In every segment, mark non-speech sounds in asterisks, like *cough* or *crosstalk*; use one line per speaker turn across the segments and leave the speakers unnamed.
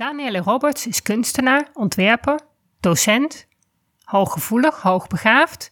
Danielle Roberts is kunstenaar, ontwerper, docent, hooggevoelig, hoogbegaafd.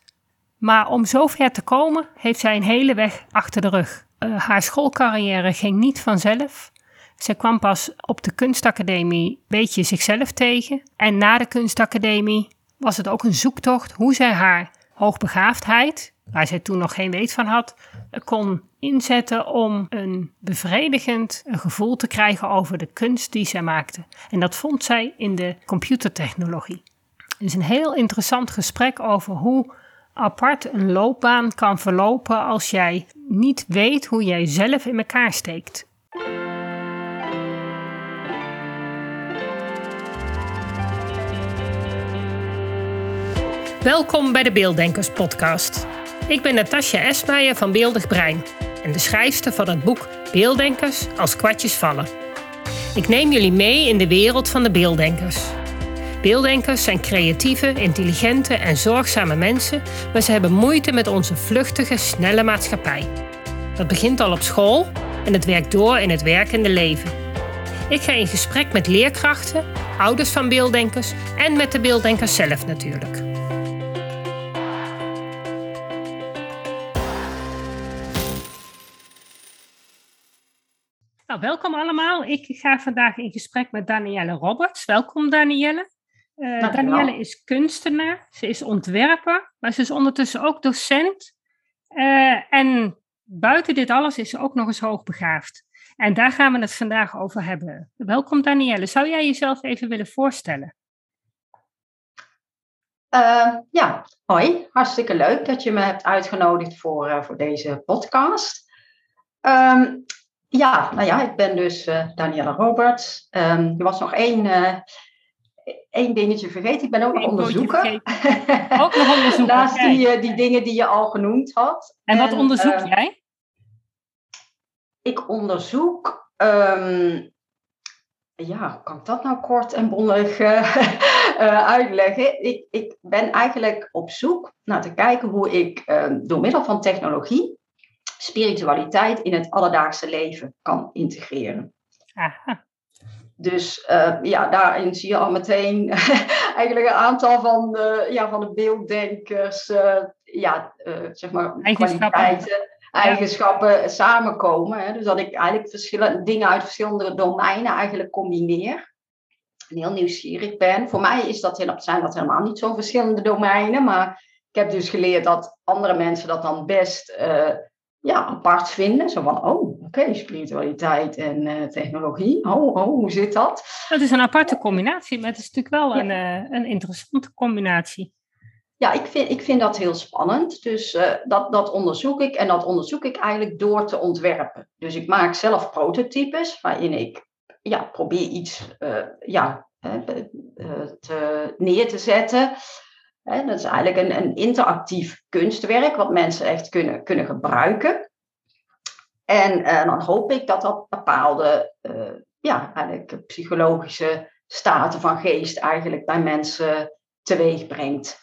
Maar om zover te komen heeft zij een hele weg achter de rug. Uh, haar schoolcarrière ging niet vanzelf. Zij kwam pas op de kunstacademie een beetje zichzelf tegen. En na de kunstacademie was het ook een zoektocht hoe zij haar hoogbegaafdheid, waar zij toen nog geen weet van had, kon inzetten om een bevredigend gevoel te krijgen over de kunst die zij maakte. En dat vond zij in de computertechnologie. Het is een heel interessant gesprek over hoe apart een loopbaan kan verlopen als jij niet weet hoe jij zelf in elkaar steekt. Welkom bij de Beelddenkers podcast. Ik ben Natasja Esmeijer van Beeldig Brein en de schrijfster van het boek Beelddenkers als kwartjes vallen. Ik neem jullie mee in de wereld van de beelddenkers. Beelddenkers zijn creatieve, intelligente en zorgzame mensen, maar ze hebben moeite met onze vluchtige, snelle maatschappij. Dat begint al op school en het werkt door in het werkende leven. Ik ga in gesprek met leerkrachten, ouders van beelddenkers en met de beelddenkers zelf natuurlijk. Nou, welkom allemaal. Ik ga vandaag in gesprek met Danielle Roberts. Welkom Danielle. Uh, Danielle is kunstenaar, ze is ontwerper, maar ze is ondertussen ook docent. Uh, en buiten dit alles is ze ook nog eens hoogbegaafd. En daar gaan we het vandaag over hebben. Welkom Danielle. Zou jij jezelf even willen voorstellen?
Uh, ja, hoi. Hartstikke leuk dat je me hebt uitgenodigd voor, voor deze podcast. Um, ja, nou ja, ik ben dus uh, Daniela Roberts. Um, er was nog één, uh, één dingetje vergeten. Ik ben ook nog onderzoeker.
ook nog onderzoeker. *laughs*
Naast die, uh, die dingen die je al genoemd had.
En wat onderzoek ehm, jij?
Ik onderzoek... Um, ja, hoe kan ik dat nou kort en bondig *laughs* uitleggen? Ik, ik ben eigenlijk op zoek naar te kijken hoe ik door middel van technologie spiritualiteit in het alledaagse leven kan integreren. Aha. Dus uh, ja, daarin zie je al meteen *laughs* eigenlijk een aantal van de, ja, van de beelddenkers, uh, ja, uh, zeg maar, eigenschappen. kwaliteiten, eigenschappen samenkomen. Hè. Dus dat ik eigenlijk verschillende dingen uit verschillende domeinen eigenlijk combineer. En heel nieuwsgierig ben. Voor mij is dat, zijn dat helemaal niet zo verschillende domeinen, maar ik heb dus geleerd dat andere mensen dat dan best ja, apart vinden. Zo van, oh, oké, spiritualiteit en uh, technologie. Oh, oh, hoe zit dat?
Dat is een aparte combinatie, maar het is natuurlijk wel een, uh, een interessante combinatie.
Ja, ik vind, ik vind dat heel spannend. Dus uh, dat, dat onderzoek ik. En dat onderzoek ik eigenlijk door te ontwerpen. Dus ik maak zelf prototypes waarin ik ja, probeer iets ja, te, neer te zetten dat is eigenlijk een, interactief kunstwerk wat mensen echt kunnen, kunnen gebruiken. En uh, dan hoop ik dat dat bepaalde uh, ja, eigenlijk psychologische staten van geest eigenlijk bij mensen teweeg brengt.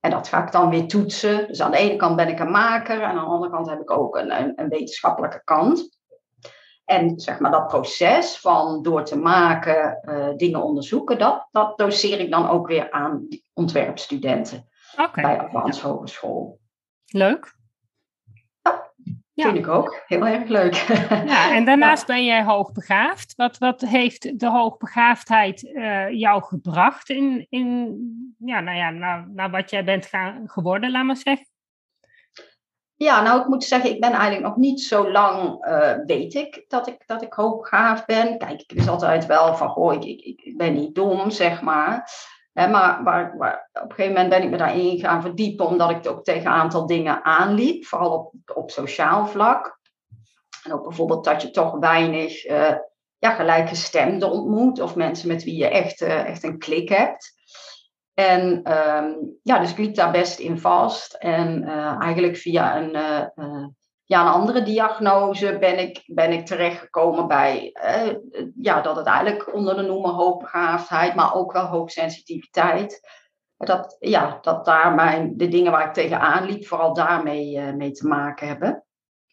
En dat ga ik dan weer toetsen. Dus aan de ene kant ben ik een maker en aan de andere kant heb ik ook een, een wetenschappelijke kant. En zeg maar dat proces van door te maken, uh, dingen onderzoeken, dat, dat doseer ik dan ook weer aan ontwerpstudenten okay. bij Advance Hogeschool.
Leuk.
Ja, vind ik ook. Heel erg leuk.
Ja, en *laughs* daarnaast ben jij hoogbegaafd. Wat, wat heeft de hoogbegaafdheid uh, jou gebracht in, in ja, nou ja, naar, naar wat jij bent gaan, geworden, laat maar zeggen?
Ja, nou ik moet zeggen, ik ben eigenlijk nog niet zo lang, uh, weet ik, dat ik, dat ik hoogbegaafd ben. Kijk, ik wist altijd wel van, goh, ik, ik, ben niet dom, zeg maar. maar op een gegeven moment ben ik me daarin gaan verdiepen, omdat ik ook tegen een aantal dingen aanliep, vooral op, op sociaal vlak. En ook bijvoorbeeld dat je toch weinig uh, ja, ontmoet, of mensen met wie je echt, uh, echt een klik hebt. En um, ja, dus ik liep daar best in vast. En uh, eigenlijk via een, uh, uh, ja, een andere diagnose ben ik, ben ik terechtgekomen bij ja, dat het eigenlijk onder de noemer hoogbegaafdheid, maar ook wel hoogsensitiviteit. Dat, ja, dat daar de dingen waar ik tegenaan liep, vooral daarmee mee te maken hebben.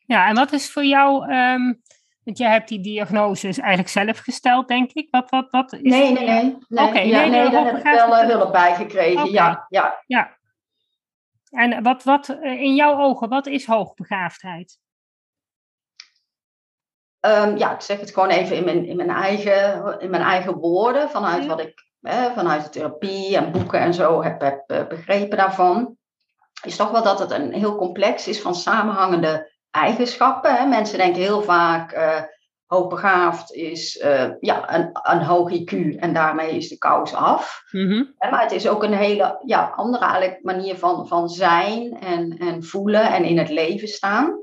Ja, en wat is voor jou, um, Want jij hebt die diagnose eigenlijk zelf gesteld, denk ik. Wat, wat, wat is
nee, nee, nee. nee. Ja,
nee,
nee, daar heb ik wel uh, hulp bij gekregen. Ja, ja.
Ja. En wat, wat eh, in jouw ogen, wat is hoogbegaafdheid?
Ehm, ja, ik zeg het gewoon even in mijn, in mijn, eigen, in mijn eigen woorden, vanuit
Ja.
wat ik vanuit de therapie en boeken en zo heb, heb eh, begrepen daarvan. Is toch wel dat het een heel complex is van samenhangende eigenschappen. Hè. Mensen denken heel vaak, eh hoogbegaafd is eh, ja, een, een hoog IQ en daarmee is de kous af.
Mhm.
Maar het is ook een hele ja, andere manier van, van zijn en, en voelen en in het leven staan.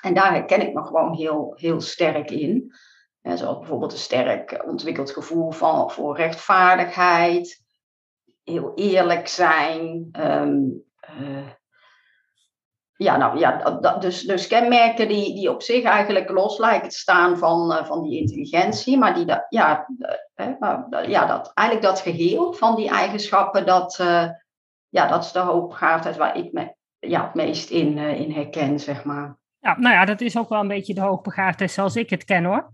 En daar herken ik me gewoon heel, heel sterk in. Hè, zoals bijvoorbeeld een sterk ontwikkeld gevoel van, voor rechtvaardigheid, heel eerlijk zijn. ehm, eh, ja, nou ja, dat- dus, dus kenmerken die, die op zich eigenlijk los lijken te staan van, eh, van die intelligentie, maar die dat, ja, eh, hè, maar, ja, dat, eigenlijk dat geheel van die eigenschappen, dat, eh, ja, dat is de hoogbegaafdheid waar ik me ja, het meest in, eh, in herken, zeg maar.
Ja, nou ja, dat is ook wel een beetje de hoogbegaafdheid zoals ik het ken hoor.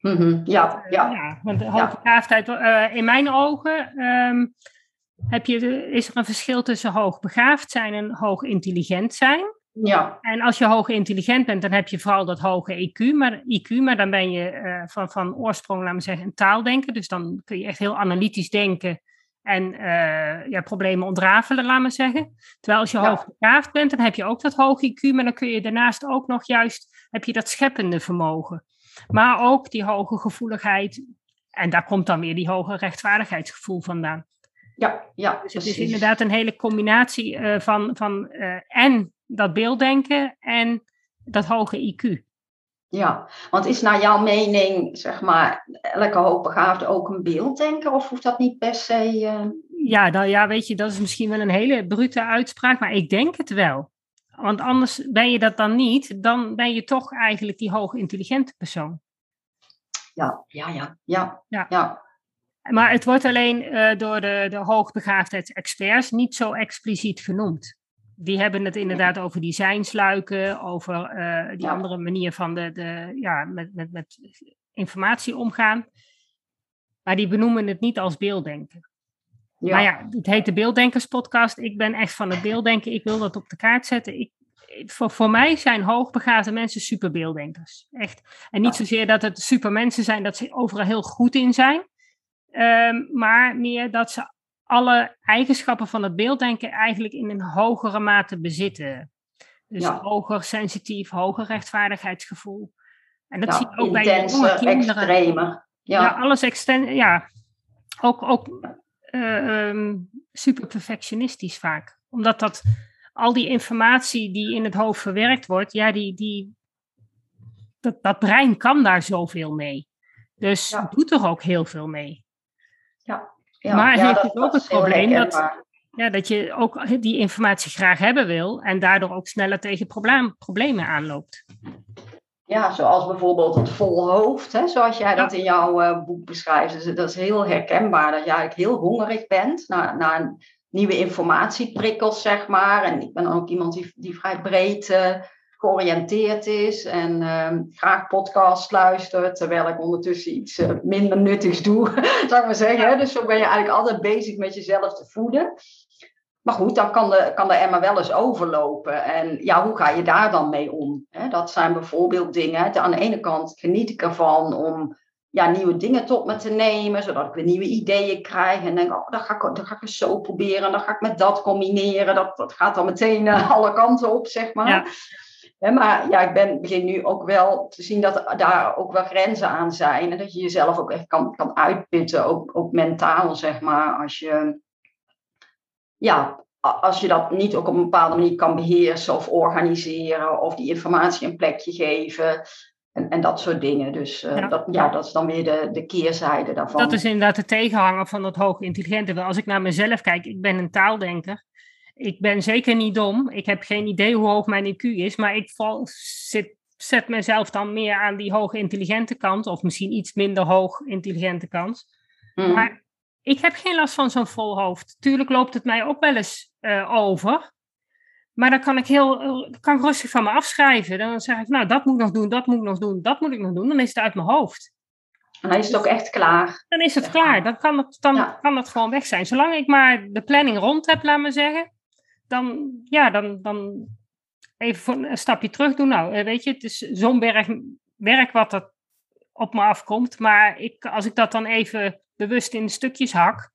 Mhm, Ja, ja,
ja, want de hoogbegaafdheid, in mijn ogen ehm, heb je, is er een verschil tussen hoogbegaafd zijn en hoog intelligent zijn.
ja,
En als je hoog intelligent bent, dan heb je vooral dat hoge IQ. Maar, IQ, maar dan ben je eh, van, van oorsprong, laten we zeggen, een taaldenker. Dus dan kun je echt heel analytisch denken en eh, ja, problemen ontrafelen, laten we zeggen. Terwijl als je
Ja.
hoogbegaafd bent, dan heb je ook dat hoge IQ. Maar dan kun je daarnaast ook nog juist, heb je dat scheppende vermogen. Maar ook die hoge gevoeligheid. En daar komt dan weer die hoge rechtvaardigheidsgevoel vandaan.
Ja, ja,
Dus het is inderdaad een hele combinatie eh, van, van eh, en dat beelddenken en dat hoge IQ.
Ja, want is naar jouw mening, zeg maar, elke hoogbegaafde ook een beelddenker? Of hoeft dat niet per se... eh,
Ja, nou ja, weet je, dat is misschien wel een hele brute uitspraak, maar ik denk het wel. Want anders ben je dat dan niet, dan ben je toch eigenlijk die hoog intelligente persoon.
Ja, ja, ja, ja,
Ja.
ja.
Maar het wordt alleen eh, door de, de hoogbegaafdheidsexperts niet zo expliciet genoemd. Die hebben het inderdaad over die zijnsluiken, over eh, die
Ja.
andere manier van de, de, ja, met, met, met informatie omgaan. Maar die benoemen het niet als beelddenken.
ja.
Maar ja, het heet de Beelddenkerspodcast. Ik ben echt van het beelddenken. Ik wil dat op de kaart zetten. Ik, voor, voor mij zijn hoogbegaafde mensen superbeelddenkers. Echt. En niet zozeer dat het supermensen zijn, dat ze overal heel goed in zijn. Ehm, maar meer dat ze alle eigenschappen van het beelddenken eigenlijk in een hogere mate bezitten. Dus
Ja.
hoger sensitief, hoger rechtvaardigheidsgevoel. En dat
ja,
zie je ook bij jonge kinderen.
extreme.
Ja,
Ja,
alles exten ja. Ook, ook eh, ehm, super perfectionistisch vaak. Omdat dat al die informatie die in het hoofd verwerkt wordt, ja, die, die, dat, dat brein kan daar zoveel mee. Dus doet er ook heel veel mee.
Ja,
maar
ja,
heeft het ook het probleem dat-. Ja, dat je ook die informatie graag hebben wil en daardoor ook sneller tegen probleem, problemen aanloopt.
Ja, zoals bijvoorbeeld het vol hoofd, hè, zoals jij
Ja.
dat in jouw eh, boek beschrijft. Dus dat is heel herkenbaar, dat je eigenlijk heel hongerig bent naar, naar nieuwe informatieprikkels, zeg maar. En ik ben dan ook iemand die, die vrij breed eh, georiënteerd is en ehm, graag podcast luistert, terwijl ik ondertussen iets eh, minder nuttigs doe, *laughs* zou ik maar zeggen. Dus zo ben je eigenlijk altijd bezig met jezelf te voeden. Maar goed, dan kan de, kan de emmer wel eens overlopen. En ja, hoe ga je daar dan mee om? Hè, dat zijn bijvoorbeeld dingen. Aan de ene kant geniet ik ervan om ja, nieuwe dingen tot me te nemen, zodat ik weer nieuwe ideeën krijg. En denk, oh, dat ga ik, dat ga ik eens zo proberen. En dan ga ik met dat combineren. Dat, dat gaat dan meteen eh, alle kanten op, zeg maar.
Ja.
Maar ja, ik ben, begin nu ook wel te zien dat daar ook wel grenzen aan zijn. En dat je jezelf ook echt kan, kan uitputten, ook, ook mentaal, zeg maar. Als je ja, als je dat niet ook op een bepaalde manier kan beheersen of organiseren of die informatie een plekje geven en, en dat soort dingen. Dus eh,
Ja.
Dat, ja, dat is dan weer de, de keerzijde daarvan.
Dat is inderdaad de tegenhanger van dat hoog intelligente. Wel, Als ik naar mezelf kijk, ik ben een taaldenker. Ik ben zeker niet dom. Ik heb geen idee hoe hoog mijn IQ is, maar ik val, zit, zet mezelf dan meer aan die hoog intelligente kant, of misschien iets minder hoog intelligente kant.
Mm.
Maar ik heb geen last van zo'n vol hoofd. Tuurlijk loopt het mij ook wel eens eh, over. Maar dan kan ik heel kan ik rustig van me afschrijven. Dan zeg ik, nou, dat moet ik nog doen, dat moet ik nog doen, dat moet ik nog doen. Dan is het uit mijn hoofd.
En dan is het ook echt klaar.
Dan is het klaar. Dan kan het, dan kan het gewoon weg zijn. Zolang ik maar de planning rond heb, laat me zeggen. Dan, ja, dan, dan even een stapje terug doen. Nou, eh, weet je, het is zo'n berg werk wat er op me afkomt. Maar ik, als ik dat dan even bewust in stukjes hak.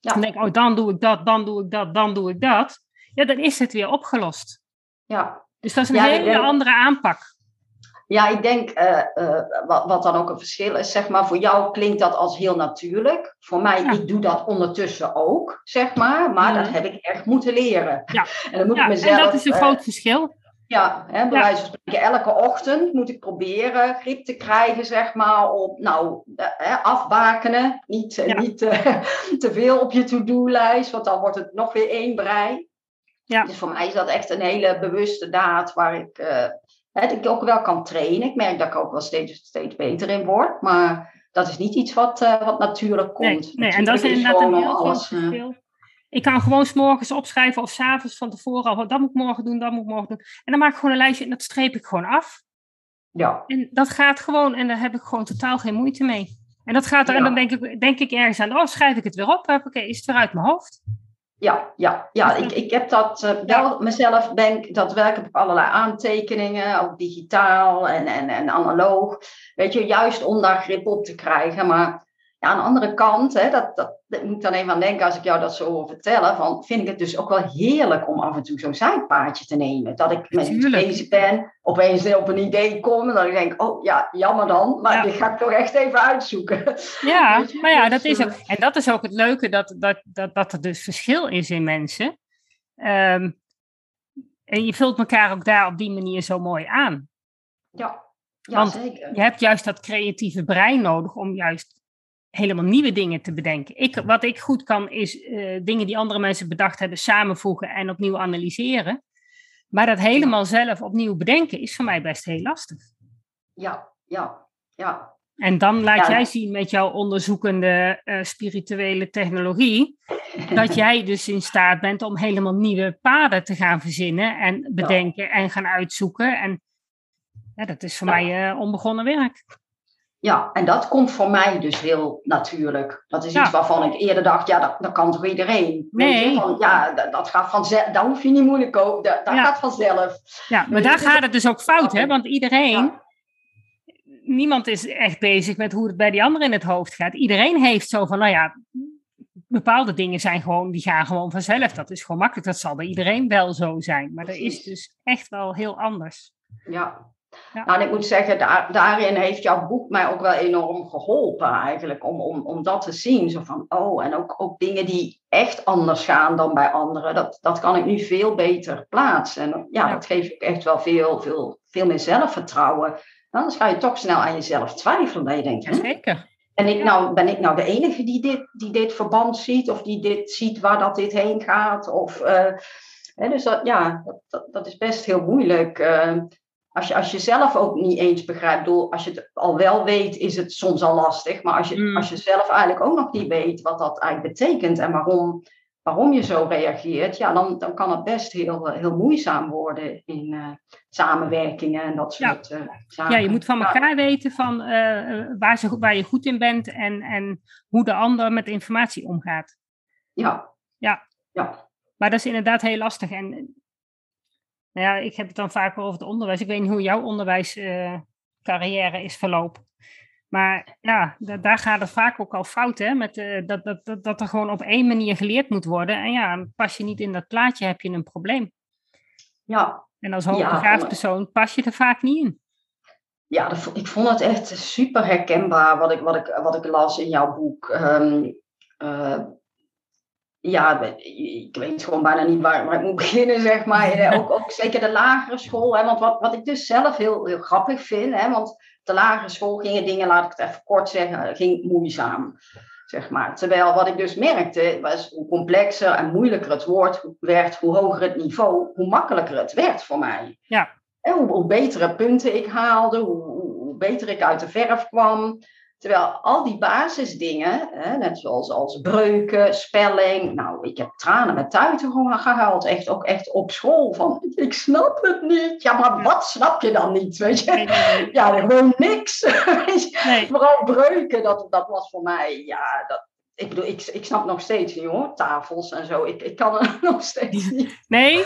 Ja. Dan denk ik, oh, dan doe ik dat, dan doe ik dat, dan doe ik dat. Ja, dan is het weer opgelost.
Ja.
Dus dat is een hele andere aanpak.
Ja, ik denk uh, uh, wat, wat, dan ook een verschil is, zeg maar, voor jou klinkt dat als heel natuurlijk. Voor mij, ik doe dat ondertussen ook, zeg maar, maar dat heb ik echt moeten leren.
Ja, *laughs* en, dan moet ik mezelf, en dat is een uh, groot verschil.
Ja, hè, bij wijze van spreken, elke ochtend moet ik proberen grip te krijgen, zeg maar, op, nou, hè, afbakenen. Niet, niet *laughs* te veel op je to-do-lijst, want dan wordt het nog weer één brei. Ja. Dus voor mij is dat echt een hele bewuste daad waar ik dat ik ook wel kan trainen. Ik merk dat ik ook wel steeds, steeds beter in word. Maar dat is niet iets wat, uh, wat natuurlijk komt.
Nee, nee en dat is inderdaad een heel groot eh, verschil. Ik kan gewoon s morgens opschrijven of s'avonds van tevoren al. Dat moet ik morgen doen, dat moet ik morgen doen. En dan maak ik gewoon een lijstje en dat streep ik gewoon af.
Ja.
En dat gaat gewoon en daar heb ik gewoon totaal geen moeite mee. En dat gaat er, en dan denk ik, denk ik ergens aan, oh, schrijf ik het weer op. Oké, is het weer uit mijn hoofd.
Ja, ja, ja. Ik, ik heb dat uh, wel mezelf, denk dat werk op allerlei aantekeningen, ook digitaal en, en, en analoog. Weet je, juist om daar grip op te krijgen. Maar ja, aan de andere kant, hè, dat, dat, dat moet ik dan even aan denken als ik jou dat zo hoor vertellen, van, vind ik het dus ook wel heerlijk om af en toe zo'n zijpaadje te nemen. Dat ik met iets bezig ben, opeens op een idee kom en dat ik denk, oh ja, jammer dan, maar ja. die ga ik toch echt even uitzoeken.
Ja, *laughs* maar ja, dat is ook, en dat is ook het leuke, dat, dat, dat, dat er dus verschil is in mensen. Um, en je vult elkaar ook daar op die manier zo mooi aan.
Ja, ja
Want
zeker.
je hebt juist dat creatieve brein nodig om juist helemaal nieuwe dingen te bedenken. Ik, wat ik goed kan, is uh, dingen die andere mensen bedacht hebben samenvoegen en opnieuw analyseren. Maar dat helemaal zelf opnieuw bedenken is voor mij best heel lastig.
Ja, ja, ja.
En dan laat ja. jij zien met jouw onderzoekende uh, spirituele technologie, *laughs* dat jij dus in staat bent om helemaal nieuwe paden te gaan verzinnen en bedenken ja. en gaan uitzoeken. En ja, dat is voor mij uh, onbegonnen werk.
Ja, en dat komt voor mij dus heel natuurlijk. Dat is ja. iets waarvan ik eerder dacht, ja, dat, dat kan toch iedereen?
Nee.
Van, ja, dat, dat, gaat vanzelf, dat hoef je niet moeilijk over, dat, dat ja. gaat vanzelf.
Ja, maar daar gaat het dus ook fout, hè? Want iedereen, ja. niemand is echt bezig met hoe het bij die anderen in het hoofd gaat. Iedereen heeft zo van, nou ja, bepaalde dingen zijn gewoon, die gaan gewoon vanzelf. Dat is gewoon makkelijk, dat zal bij iedereen wel zo zijn. Maar dat is dus echt wel heel anders.
Ja, ja. Nou, en ik moet zeggen, daar, daarin heeft jouw boek mij ook wel enorm geholpen eigenlijk. Om, om, om dat te zien. Zo van, oh, en ook, ook dingen die echt anders gaan dan bij anderen. Dat, dat kan ik nu veel beter plaatsen. En ja, ja. dat geeft ook echt wel veel, veel, veel meer zelfvertrouwen. Anders ga je toch snel aan jezelf twijfelen. Dat je denkt?
Zeker.
En ik nou, ben ik nou de enige die dit, die dit verband ziet? Of die dit ziet waar dat dit heen gaat? Of, uh, hè, dus dat, ja, dat, dat, dat, is best heel moeilijk. Uh, als je, als je zelf ook niet eens begrijpt, bedoel, als je het al wel weet, is het soms al lastig. Maar als je, mm. als je zelf eigenlijk ook nog niet weet wat dat eigenlijk betekent en waarom, waarom je zo reageert, ja, dan, dan kan het best heel, heel moeizaam worden in uh, samenwerkingen en dat soort
ja.
Uh, zaken.
Ja, je moet van elkaar ja. weten van, uh, waar, ze, waar je goed in bent en, en hoe de ander met informatie omgaat.
Ja.
Ja.
ja.
Maar dat is inderdaad heel lastig. En nou ja, ik heb het dan vaak over het onderwijs. Ik weet niet hoe jouw onderwijscarrière uh, is verlopen. Maar ja, daar gaat het vaak ook al fout, hè? Met, uh, dat, dat, dat, dat er gewoon op één manier geleerd moet worden. En ja, pas je niet in dat plaatje, heb je een probleem.
Ja.
En als hoogbegaafd ja, persoon pas je er vaak niet in.
Ja, dat, ik vond het echt super herkenbaar wat ik, wat ik, wat ik las in jouw boek. Um, uh, ja, ik weet gewoon bijna niet waar, waar ik moet *laughs* beginnen, zeg maar. Ook, ook zeker de lagere school. Hè, want wat, wat ik dus zelf heel, heel grappig vind, hè, want de lagere school gingen dingen, laat ik het even kort zeggen, ging moeizaam. Zeg maar. Terwijl wat ik dus merkte, was hoe complexer en moeilijker het woord werd, hoe hoger het niveau, hoe makkelijker het werd voor mij.
Ja.
En hoe, hoe betere punten ik haalde, hoe, hoe beter ik uit de verf kwam. Terwijl al die basisdingen, hè, net zoals als breuken, spelling. Nou, ik heb tranen met tuiten gewoon gehaald. Echt ook echt op school. Van, *laughs* ik snap het niet. Ja, maar wat snap je dan niet? Weet je? *laughs* Ja, gewoon niks. *laughs* Vooral breuken, dat, dat was voor mij, ja, dat, ik bedoel, ik, ik snap nog steeds niet hoor, tafels en zo. Ik, ik kan er nog steeds niet.
Nee?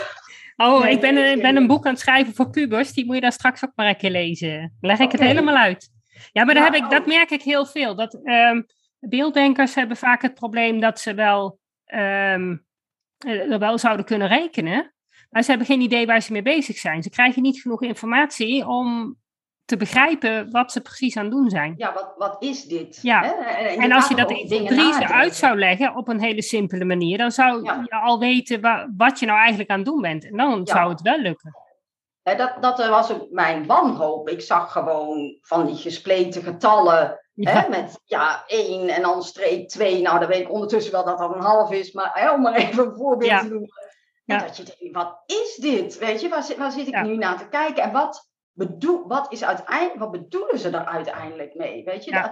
Oh, ik ben, ik ben een boek aan het schrijven voor pubers. Die moet je daar straks ook maar een keer lezen. Leg ik het helemaal uit. Ja, maar heb ik, dat merk ik heel veel. Dat um, beelddenkers hebben vaak het probleem dat ze wel, um, er wel zouden kunnen rekenen. Maar ze hebben geen idee waar ze mee bezig zijn. Ze krijgen niet genoeg informatie om te begrijpen wat ze precies aan het doen zijn.
Ja, wat, wat is dit?
Ja. En, en als je dat in drie uit zou leggen op een hele simpele manier, dan zou je al weten wat je nou eigenlijk aan het doen bent. En dan zou het wel lukken.
Dat, dat was ook mijn wanhoop. Ik zag gewoon van die gespleten getallen Hè, met ja, één en dan streep twee. Nou, dan weet ik ondertussen wel dat dat een half is. Maar hè, om maar even een voorbeeld te noemen. En dat je denkt, wat is dit? Weet je, waar, zit, waar zit ik nu naar te kijken? En wat bedoel, wat, is uiteindelijk, wat bedoelen ze er uiteindelijk mee? Weet je? Dat,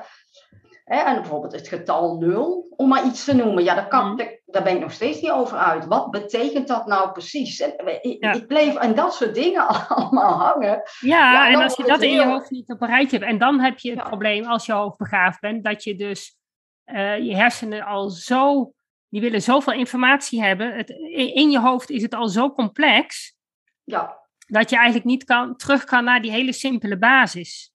hè, en bijvoorbeeld het getal 0, om maar iets te noemen. Ja, daar, kan, mm. daar, ben ik nog steeds niet over uit. Wat betekent dat nou precies? En, ik, ik, bleef aan dat soort dingen *laughs* allemaal hangen.
Ja, en als je dat in je hoofd niet op een rijtje hebt. En dan heb je het probleem als je hoogbegaafd bent, dat je dus uh, je hersenen al zo. Die willen zoveel informatie hebben. Het, in je hoofd is het al zo complex.
Ja
dat je eigenlijk niet kan, terug kan naar die hele simpele basis.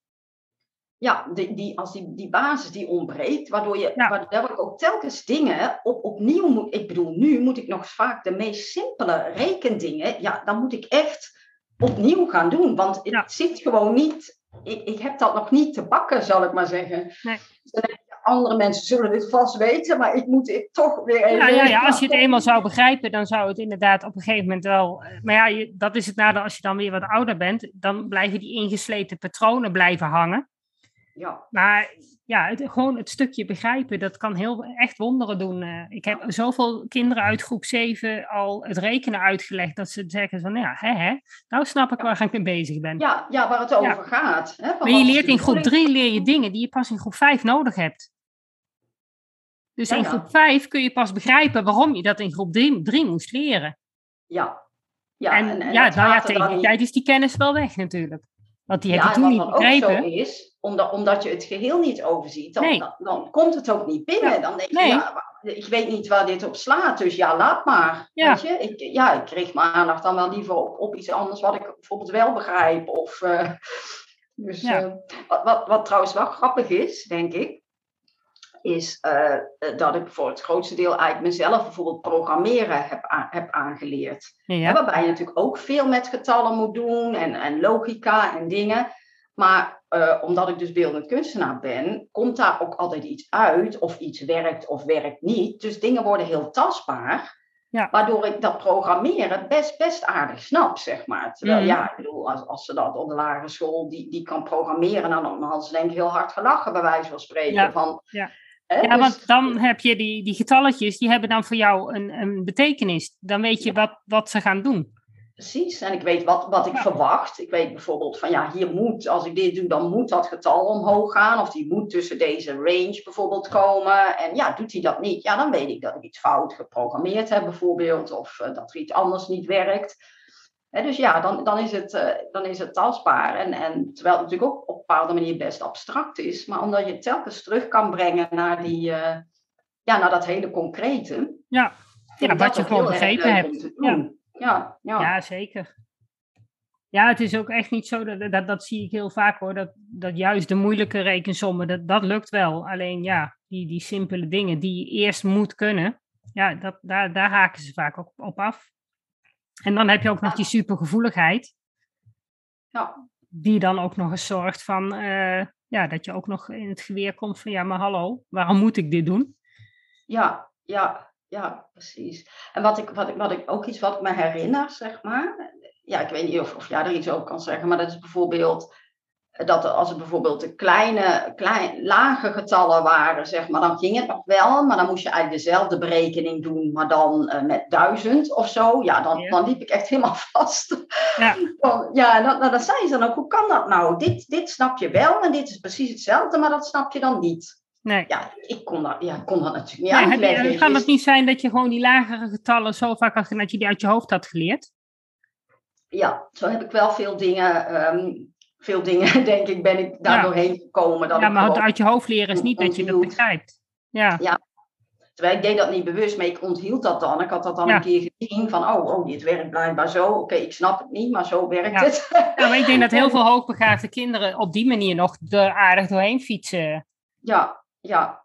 Ja, die, die, als die, die basis die ontbreekt, waardoor, je, ja. waardoor ik ook telkens dingen op, opnieuw moet. Ik bedoel, nu moet ik nog vaak de meest simpele rekendingen. Ja, dan moet ik echt opnieuw gaan doen. Want het zit gewoon niet. Ik, ik heb dat nog niet te bakken, zal ik maar zeggen. Nee. Dus andere mensen zullen dit vast weten, maar ik moet het toch weer even...
Ja, ja, ja, als je het eenmaal zou begrijpen, dan zou het inderdaad op een gegeven moment wel... Maar ja, je, dat is het nadeel als je dan weer wat ouder bent. Dan blijven die ingesleten patronen blijven hangen.
Ja.
Maar ja, het, gewoon het stukje begrijpen, dat kan heel echt wonderen doen. Eh. ik heb zoveel kinderen uit groep 7 al het rekenen uitgelegd, dat ze zeggen van, ja, hè, hè, nou snap ik waar ik mee bezig ben.
Ja, ja waar het over gaat. Hè,
maar je leert in groep 3 leer je dingen die je pas in groep 5 nodig hebt. Dus in groep 5 kun je pas begrijpen waarom je dat in groep 3 moest leren.
Ja.
ja en, en, ja, nou ja, tegen die tijd is die kennis wel weg natuurlijk. Want die heb toen niet begrepen.
Ook zo is, omdat, omdat je het geheel niet overziet, dan, dan, komt het ook niet binnen. Dan denk je, ja, ik weet niet waar dit op slaat, dus ja, laat maar. Ja. Weet je? Ik, ja, ik kreeg mijn aandacht dan wel liever op, op iets anders wat ik bijvoorbeeld wel begrijp. Of, uh, *laughs* dus, uh, wat, wat, wat trouwens wel grappig is, denk ik, is uh, dat ik voor het grootste deel eigenlijk mezelf bijvoorbeeld programmeren heb, heb aangeleerd. Ja. waarbij je natuurlijk ook veel met getallen moet doen en, en logica en dingen. Maar uh, omdat ik dus beeldend kunstenaar ben, komt daar ook altijd iets uit, of iets werkt of werkt niet. Dus dingen worden heel tastbaar. Ja. Waardoor ik dat programmeren best, best aardig snap, zeg maar. Terwijl, mhm. ja, ik bedoel, als, als ze dat op de lagere school, die, die kan programmeren, dan, dan hadden ze denk ik heel hard gelachen, bij wijze van spreken. Ja. Van,
ja. Ja, dus want dan heb je die, die getalletjes, die hebben dan voor jou een, een betekenis. Dan weet je wat, wat ze gaan doen.
Precies, en ik weet wat, wat ik verwacht. Ik weet bijvoorbeeld van ja, hier moet, als ik dit doe, dan moet dat getal omhoog gaan. Of die moet tussen deze range bijvoorbeeld komen. En ja, doet hij dat niet, ja, dan weet ik dat ik iets fout geprogrammeerd heb bijvoorbeeld. Of uh, dat er iets anders niet werkt dus ja, dan, dan, is het, uh, dan is het tastbaar. En, en terwijl het natuurlijk ook op een bepaalde manier best abstract is, maar omdat je het telkens terug kan brengen naar, die, uh, ja, naar dat hele concrete.
Ja, ja wat je gewoon begrepen hebt.
Ja. Ja, ja.
ja, zeker. Ja, het is ook echt niet zo, dat, dat, dat zie ik heel vaak hoor, dat, dat juist de moeilijke rekensommen, dat, dat lukt wel. Alleen ja, die, die simpele dingen die je eerst moet kunnen, ja, dat, daar, daar haken ze vaak ook op af. En dan heb je ook nog die supergevoeligheid.
Ja.
Die dan ook nog eens zorgt van, uh, ja, dat je ook nog in het geweer komt van, ja, maar hallo, waarom moet ik dit doen?
Ja, ja, ja, precies. En wat ik, wat ik, wat ik ook iets wat ik me herinner, zeg maar. Ja, ik weet niet of, of jij er iets over kan zeggen, maar dat is bijvoorbeeld dat als het bijvoorbeeld de kleine, klein, lage getallen waren, zeg maar, dan ging het nog wel, maar dan moest je eigenlijk dezelfde berekening doen, maar dan uh, met duizend of zo. Ja, dan, dan liep ik echt helemaal *laughs* vast. Ja, dan, ja dan, nou, dan zei ze dan ook, hoe kan dat nou? Dit, dit snap je wel en dit is precies hetzelfde, maar dat snap je dan niet. Nee. Ja, ik kon dat, ja, kon dat natuurlijk niet nee, uitleggen.
Je, kan het niet zijn dat je gewoon die lagere getallen zo vaak had, dat je die uit je hoofd had geleerd?
Ja, zo heb ik wel veel dingen um, veel dingen, *laughs* denk ik, ben ik daar doorheen gekomen.
Dat
ja,
maar het uit je hoofd leren is niet dat je dat begrijpt. Ja.
ja. Terwijl ik deed dat niet bewust, maar ik onthield dat dan. Ik had dat dan een keer gezien van, oh, oh dit werkt blijkbaar zo. Oké, ik snap het niet, maar zo werkt het.
Ja, maar ik denk dat heel *laughs* veel hoogbegaafde kinderen op die manier nog er aardig doorheen fietsen.
Ja, ja.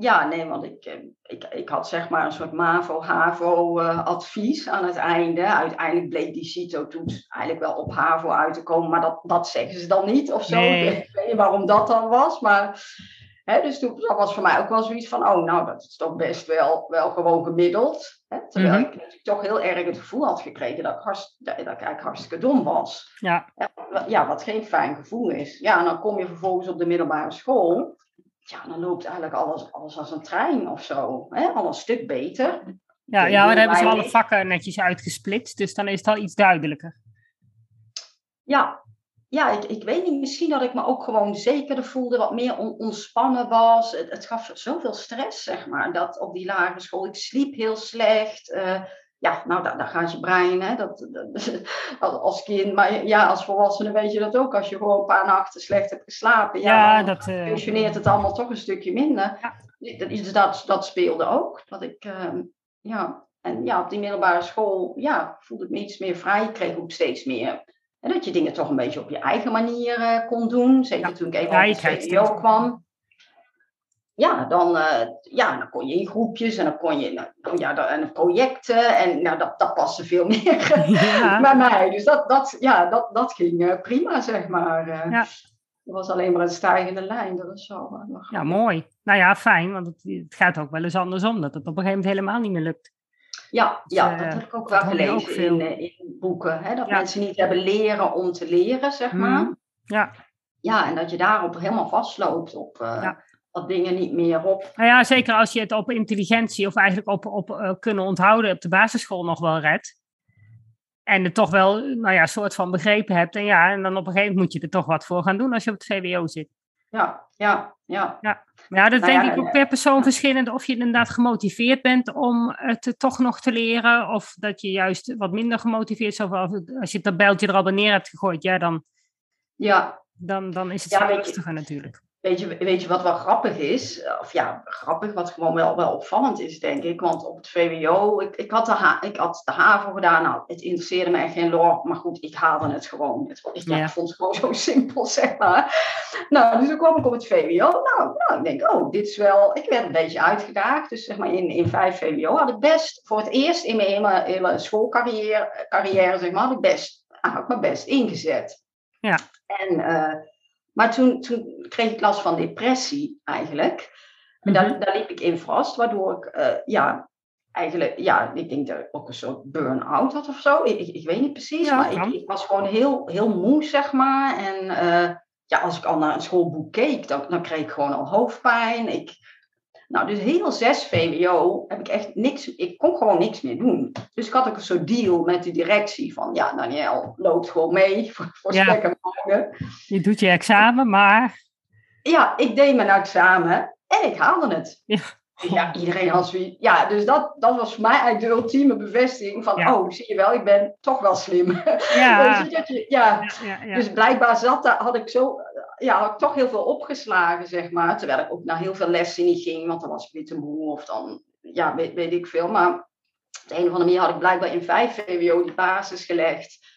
Ja, nee, want ik, eh, ik, ik had zeg maar een soort MAVO-HAVO-advies aan het einde. Uiteindelijk bleek die CITO-toets eigenlijk wel op HAVO uit te komen, maar dat, dat zeggen ze dan niet of zo. Ik weet niet waarom dat dan was, maar... Hè, dus toen was voor mij ook wel zoiets van, oh, nou, dat is toch best wel, wel gewoon gemiddeld. Hè? Terwijl mm -hmm. ik toch heel erg het gevoel had gekregen dat ik, hartst, dat ik eigenlijk hartstikke dom was. Ja. ja, wat geen fijn gevoel is. Ja, en dan kom je vervolgens op de middelbare school ja, dan loopt eigenlijk alles, alles als een trein of zo. Hè? Al een stuk beter.
Ja, ja maar dan hebben ze alle vakken netjes uitgesplitst, dus dan is het al iets duidelijker.
Ja, ja ik, ik weet niet, misschien dat ik me ook gewoon zekerder voelde, wat meer ontspannen was. Het, het, gaf zoveel stress, zeg maar, dat op die lagere school. Ik sliep heel slecht. Uh, ja, nou, daar, daar gaat je brein, hè, dat, als kind. Maar ja, als volwassene weet je dat ook. Als je gewoon een paar nachten slecht hebt geslapen, ja, ja dat uh... functioneert het allemaal toch een stukje minder. Ja. Dus dat, dat speelde ook. Dat ik, uh, ja, en ja, op die middelbare school, ja, voelde ik me iets meer vrij. Ik kreeg ook steeds meer. En dat je dingen toch een beetje op je eigen manier uh, kon doen. Zeker toen ik even ja, op de CDO kwam ja, dan, uh, ja, dan kon je in groepjes en dan kon je nou, nou ja, en projecten en nou, dat, dat paste veel *laughs* meer ja. bij mij. Dus dat, dat, ja, dat, dat ging uh, prima, zeg maar. Uh, ja. Dat was alleen maar een stijgende lijn. Dat was zo.
ja, mooi. Nou ja, fijn, want het, het, gaat ook wel eens andersom, dat het op een gegeven moment helemaal niet meer lukt.
Ja, dus, ja dat heb ik ook wel gelezen ook in, in boeken. Hè, dat mensen niet hebben leren om te leren, zeg maar. Mm. Ja. Ja, en dat je daarop helemaal vastloopt op... Ja dingen niet meer op.
Nou ja, zeker als je het op intelligentie of eigenlijk op, op uh, kunnen onthouden op de basisschool nog wel redt. En het toch wel, nou ja, een soort van begrepen hebt. En ja, en dan op een gegeven moment moet je er toch wat voor gaan doen als je op het VWO zit.
Ja, ja, ja.
Ja, ja dat nou denk ik ook per persoon verschillend. Of je inderdaad gemotiveerd bent om het toch nog te leren. Of dat je juist wat minder gemotiveerd is. Of als je dat beltje er al bij neer hebt gegooid, ja, dan, ja. dan, dan is het ja, lastiger natuurlijk.
Weet je, weet je wat wel grappig is? Of ja, grappig, wat gewoon wel, wel opvallend is, denk ik. Want op het VWO, ik, ik, had, de ik had de HAVO gedaan. Nou, het interesseerde me echt geen lor. Maar goed, ik haalde het gewoon. Het, ik, ja. vond het gewoon zo *laughs* simpel, zeg maar. Nou, dus toen kwam ik op het VWO. Nou, nou, ik denk, oh, dit is wel... Ik werd een beetje uitgedaagd. Dus zeg maar in, in vijf VWO had ik best... Voor het eerst in mijn hele, hele schoolcarrière, carrière, zeg maar, had ik best... Had ik mijn best ingezet. Ja. En... Uh, maar toen, toen kreeg ik last van depressie eigenlijk. En daar, mhm. daar liep ik in vast, waardoor ik, uh, ja, eigenlijk, ja, ik denk dat ik ook een soort burn-out had of zo. Ik, ik, weet niet precies, maar ik, ik, was gewoon heel, heel moe, zeg maar. En uh, ja, als ik al naar een schoolboek keek, dan, dan kreeg ik gewoon al hoofdpijn. Ik, nou, dus heel zes VWO heb ik echt niks, ik kon gewoon niks meer doen. Dus ik had ook een soort deal met de directie van, ja, Daniel loopt gewoon mee *laughs* voor, voor ja.
Je doet je examen, maar...
Ja, ik deed mijn examen en ik haalde het. Ja. Ja, iedereen had zoiets. Ja, dus dat, dat was voor mij eigenlijk de ultieme bevestiging van, oh, zie je wel, ik ben toch wel slim. *laughs* Ja. *laughs* dus, ja. ja. dus blijkbaar zat daar, had ik zo ja, had ik toch heel veel opgeslagen, zeg maar. Terwijl ik ook naar heel veel lessen niet ging, want dan was ik weer te moe of dan, ja, weet, weet ik veel. Maar op de een of andere manier had ik blijkbaar in vijf VWO die basis gelegd.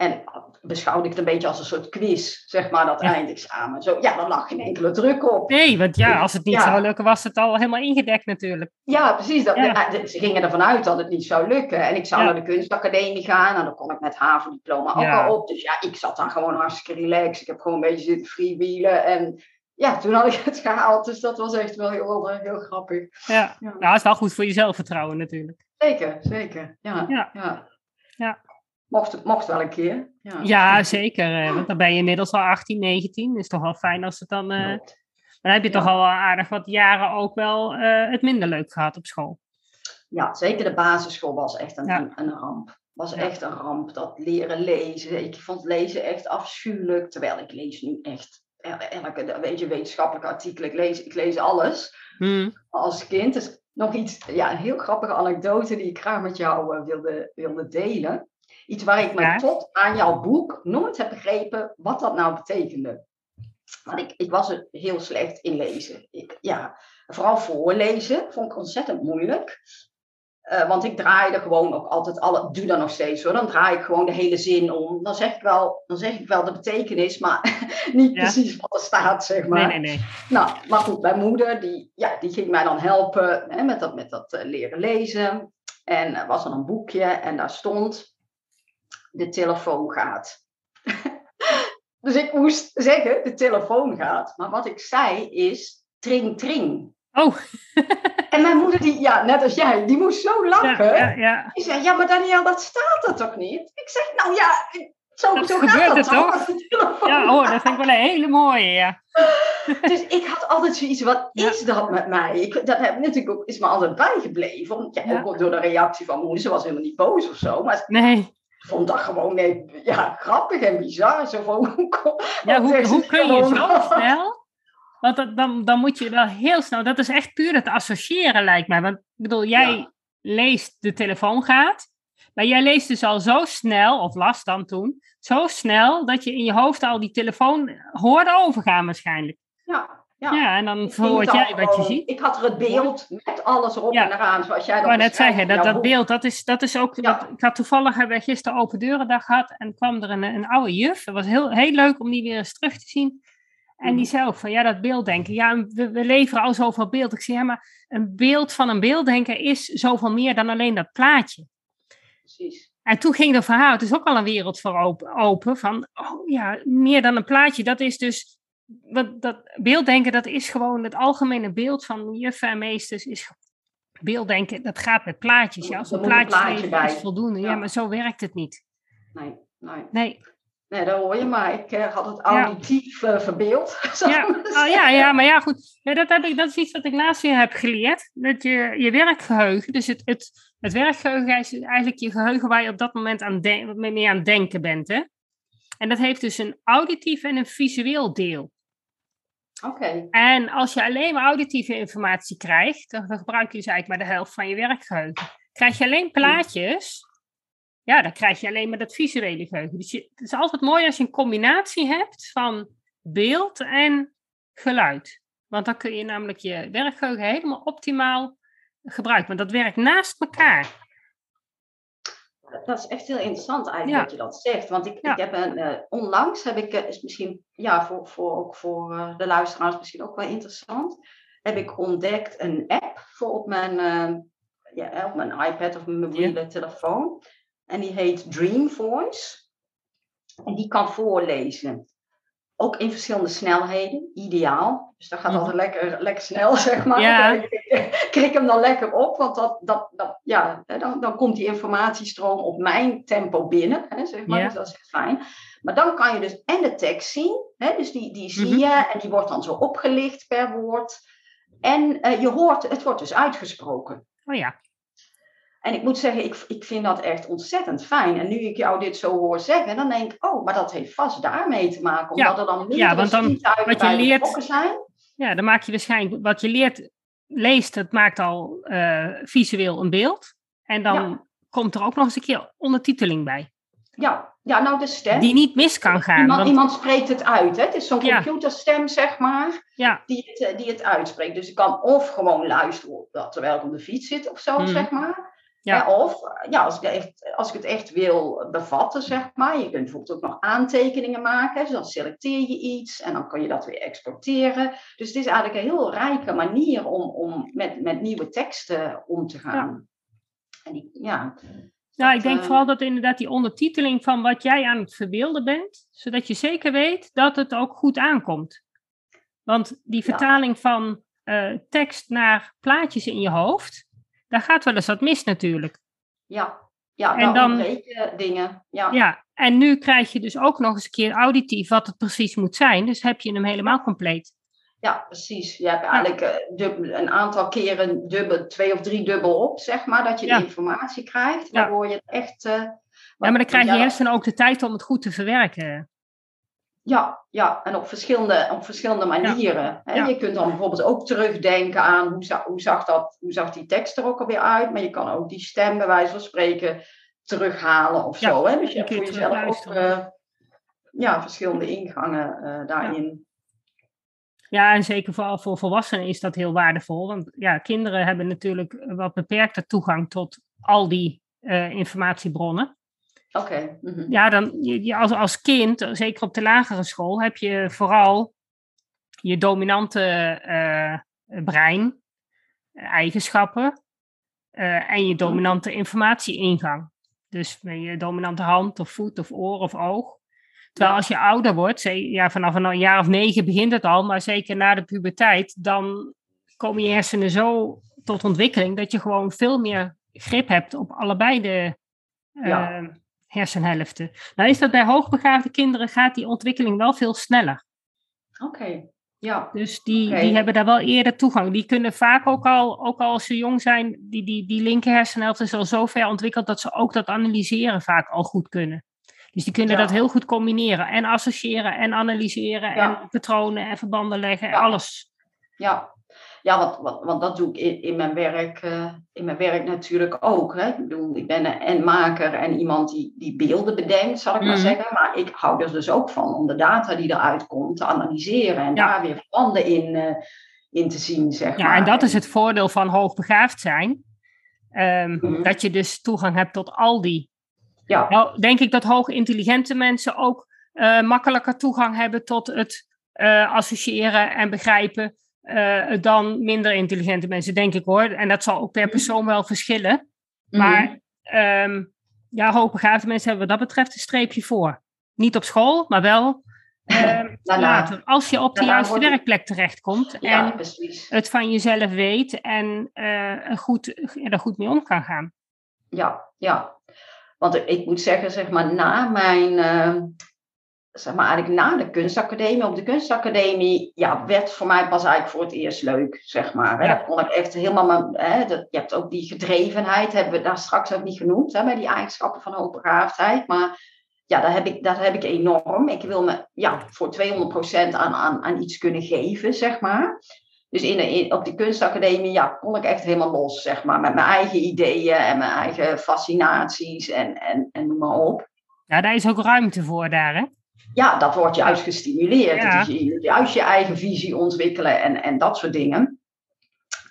En beschouwde ik het een beetje als een soort quiz, zeg maar, dat eindexamen. Zo, ja, dan lag geen enkele druk op.
Nee, want ja, als het niet zou lukken, was het al helemaal ingedekt natuurlijk.
Ja, precies. Dat, Ze gingen ervan uit dat het niet zou lukken. En ik zou naar de kunstacademie gaan en dan kon ik met HAVO-diploma ook al op. Dus ja, ik zat dan gewoon hartstikke relaxed. Ik heb gewoon een beetje zitten freewheelen en ja, toen had ik het gehaald. Dus dat was echt wel heel, heel grappig.
Ja, nou, is wel goed voor je zelfvertrouwen natuurlijk.
Zeker, zeker. Ja, ja. ja.
ja.
Mocht, mocht wel een keer.
Ja, ja zeker. Want dan ben je inmiddels al 18, 19. Is toch wel fijn als het dan... Uh, dan heb je toch al aardig wat jaren ook wel het minder leuk gehad op school.
Ja, zeker de basisschool was echt een, een, een ramp was echt een ramp. Dat leren lezen. Ik vond lezen echt afschuwelijk. Terwijl ik lees nu echt elke weet je, wetenschappelijk artikel. Ik lees, ik lees alles hmm. als kind. Dus nog iets, ja, een heel grappige anekdote die ik graag met jou uh, wilde, wilde delen. Iets waar ik me tot aan jouw boek nooit heb begrepen wat dat nou betekende. Want ik, ik was er heel slecht in lezen. Ik, ja, vooral voorlezen vond ik ontzettend moeilijk. Uh, want ik draaide gewoon ook altijd alle, doe dat nog steeds hoor. Dan draai ik gewoon de hele zin om. Dan zeg ik wel, dan zeg ik wel de betekenis, maar *laughs* niet precies wat er staat, zeg maar.
Nee, nee, nee.
Nou, maar goed, mijn moeder, die, ja, die ging mij dan helpen hè, met dat, met dat uh, leren lezen. En er was dan een boekje en daar stond, de telefoon gaat. *laughs* dus ik moest zeggen, de telefoon gaat. Maar wat ik zei is, tring, tring.
Oh. *laughs*
en mijn moeder, die, ja, net als jij, die moest zo lachen.
Ja, ja, ja.
Die zei, ja, maar Daniel, dat staat er toch niet? Ik zeg, nou ja, zo,
dat
zo
gaat
het
toch? Ja, oh, dat vind ik wel een hele mooie, ja. *laughs*
dus ik had altijd zoiets, wat is dat met mij? Ik, dat heb natuurlijk ook, is me altijd bijgebleven. ja, Ook door de reactie van mijn moeder, ze was helemaal niet boos of zo. Maar
nee.
Ik vond dat gewoon nee, ja, grappig en bizar. Zo van, *laughs*
ja, hoe, hoe kun je zo *laughs* snel want dan, dan moet je wel heel snel, dat is echt puur het associëren lijkt mij. Want ik bedoel, jij leest de telefoon gaat, maar jij leest dus al zo snel, of las dan toen, zo snel dat je in je hoofd al die telefoon hoorde overgaan waarschijnlijk.
Ja.
Ja, ja en dan verhoort jij wat je ziet.
Ik had er het beeld met alles erop en eraan, zoals jij dat
Maar net zeggen, dat, dat beeld, dat is, dat is ook... Dat, ik had toevallig, hebben we gisteren open deurendag gehad en kwam er een, een oude juf. Het was heel, heel leuk om die weer eens terug te zien. En die mhm. zei ook van, ja, dat beelddenken. Ja, we, we leveren al zoveel beeld. Ik zei, ja, maar een beeld van een beelddenker is zoveel meer dan alleen dat plaatje.
Precies.
En toen ging de verhaal, het is ook al een wereld voor open, open van, oh ja, meer dan een plaatje. Dat is dus, wat, dat beelddenken, dat is gewoon het algemene beeld van juffen en meesters, is beelddenken, dat gaat met plaatjes. Ja, als een plaatje, plaatje is voldoende. Ja. ja. maar zo werkt het niet.
Nee, nee.
Nee,
Nee, dat hoor je, maar ik uh, had het auditief ja. uh, verbeeld. *laughs*
Ja. Oh, ja, ja, maar ja, goed. Ja, dat, heb ik, dat is iets wat ik laatst weer heb geleerd. Dat je, je werkgeheugen, dus het, het, het werkgeheugen is eigenlijk je geheugen waar je op dat moment aan mee aan het denken bent. Hè? En dat heeft dus een auditief en een visueel deel. En als je alleen maar auditieve informatie krijgt, dan gebruik je dus eigenlijk maar de helft van je werkgeheugen. Krijg je alleen plaatjes, ja, dan krijg je alleen maar dat visuele geheugen. Dus het is altijd mooi als je een combinatie hebt van beeld en geluid. Want dan kun je namelijk je werkgeheugen helemaal optimaal gebruiken. Want dat werkt naast elkaar.
Dat is echt heel interessant eigenlijk dat je dat zegt. Want ik, ik heb een, uh, onlangs heb ik, uh, is misschien ja, voor, voor, ook voor uh, de luisteraars misschien ook wel interessant, heb ik ontdekt een app voor op mijn, ja, op mijn iPad of mijn mobiele telefoon. En die heet Dream Voice. En die kan voorlezen. Ook in verschillende snelheden, ideaal. Dus dat gaat mhm. altijd lekker, lekker snel, *laughs* zeg maar.
Ja. *laughs*
Ik krik hem dan lekker op, want dat, dat, dat, ja, dan, dan komt die informatiestroom op mijn tempo binnen. Hè, zeg maar. Dus dat is echt fijn. Maar dan kan je dus en de tekst zien, hè, dus die, die zie mhm. je en die wordt dan zo opgelicht per woord. En uh, je hoort, het wordt dus uitgesproken.
Oh ja.
En ik moet zeggen, ik, ik vind dat echt ontzettend fijn. En nu ik jou dit zo hoor zeggen, dan denk ik, oh, maar dat heeft vast daarmee te maken. Omdat er dan minder ja, want dan, wat je leert, zijn.
Ja, dan maak je waarschijnlijk, wat je leert, leest, het maakt al uh, visueel een beeld. En dan komt er ook nog eens een keer ondertiteling bij.
Ja, ja nou de stem.
Die niet mis kan gaan.
Iemand, iemand spreekt het uit. Hè? Het is zo'n computerstem, zeg maar,
ja.
die, het, eh, die het uitspreekt. Dus ik kan of gewoon luisteren terwijl ik op de fiets zit of zo, hmm. zeg maar. Ja. of ja, als, ik echt, als ik het echt wil bevatten, zeg maar. Je kunt bijvoorbeeld ook nog aantekeningen maken. Dus dan selecteer je iets en dan kan je dat weer exporteren. Dus het is eigenlijk een heel rijke manier om, om met, met nieuwe teksten om te gaan. Ja. En die, ja,
ja, ik denk eh, vooral dat inderdaad die ondertiteling van wat jij aan het verbeelden bent, zodat je zeker weet dat het ook goed aankomt. Want die vertaling van uh, tekst naar plaatjes in je hoofd, daar gaat wel eens wat mis natuurlijk.
Ja, ja, en dan ontbreken dingen. Ja.
ja, en nu krijg je dus ook nog eens een keer auditief wat het precies moet zijn. Dus heb je hem helemaal compleet.
Ja, precies. Je hebt eigenlijk uh, een aantal keren dubbel, twee of drie dubbel op, zeg maar, dat je de informatie krijgt. Waardoor je het echt. Uh,
ja, maar dan krijg je hersenen ook de tijd om het goed te verwerken.
Ja, ja, en op verschillende, op verschillende manieren. Hè? Je kunt dan bijvoorbeeld ook terugdenken aan hoe, zag, hoe, zag dat, hoe zag die tekst er ook alweer uit. Maar je kan ook die stem bij wijze van spreken terughalen of zo. Hè? Dus je hebt voor jezelf ook uh, ja, verschillende ingangen uh, daarin.
Ja, en zeker vooral voor volwassenen is dat heel waardevol. Want ja, kinderen hebben natuurlijk wat beperkte toegang tot al die uh, informatiebronnen.
Oké. Mhm.
Ja, dan je, als, als kind, zeker op de lagere school, heb je vooral je dominante uh, brein, eigenschappen uh, en je dominante informatieingang. Dus met je dominante hand of voet of oor of oog. Terwijl als je ouder wordt, ja, vanaf een jaar of negen begint het al, maar zeker na de puberteit, dan komen je hersenen zo tot ontwikkeling dat je gewoon veel meer grip hebt op allebei de uh, hersenhelften. Nou is dat bij hoogbegaafde kinderen gaat die ontwikkeling wel veel sneller.
Oké, ja.
Dus die, die hebben daar wel eerder toegang. Die kunnen vaak ook al, ook al als ze jong zijn, die, die, die linker hersenhelft is al zo ver ontwikkeld dat ze ook dat analyseren vaak al goed kunnen. Dus die kunnen dat heel goed combineren. En associëren en analyseren en patronen en verbanden leggen. Ja. Alles.
Ja, ja want, want, want dat doe ik in, in, mijn, werk, uh, in mijn werk natuurlijk ook. Hè. Ik bedoel, ik ben een maker en iemand die, die beelden bedenkt, zal ik maar mhm. zeggen. Maar ik hou er dus ook van om de data die eruit komt te analyseren. En daar weer verbanden in, uh, in te zien, zeg
ja,
maar.
en dat is het voordeel van hoogbegaafd zijn. Um, mm Dat je dus toegang hebt tot al die
ja.
Nou, denk ik dat hoogintelligente mensen ook uh, makkelijker toegang hebben tot het associëren en begrijpen uh, dan minder intelligente mensen, denk ik hoor. En dat zal ook per mhm. persoon wel verschillen. Mhm. Maar um, ja, hoogbegaafde mensen hebben wat dat betreft een streepje voor. Niet op school, maar wel *laughs* um, later. Als je op de juiste werkplek terechtkomt en het van jezelf weet en goed, er goed mee om kan gaan.
Ja, ja. Want ik moet zeggen, zeg maar, na mijn, uh, zeg maar eigenlijk na de kunstacademie, op de kunstacademie, ja, werd voor mij pas eigenlijk voor het eerst leuk, zeg maar. Ja. kon ik echt helemaal, hè, dat, je hebt ook die gedrevenheid, hebben we daar straks ook niet genoemd, hè, bij die eigenschappen van hoogbegaafdheid, maar ja, dat heb ik, dat heb ik enorm. Ik wil me ja, voor 200% aan, aan, aan iets kunnen geven, zeg maar. Dus in, in, op die kunstacademie ja, kon ik echt helemaal los, zeg maar, met mijn eigen ideeën en mijn eigen fascinaties en, en, en noem maar op.
Ja, daar is ook ruimte voor daar, hè?
Ja, dat wordt juist gestimuleerd. Ja. Dus je, juist je eigen visie ontwikkelen en, en dat soort dingen.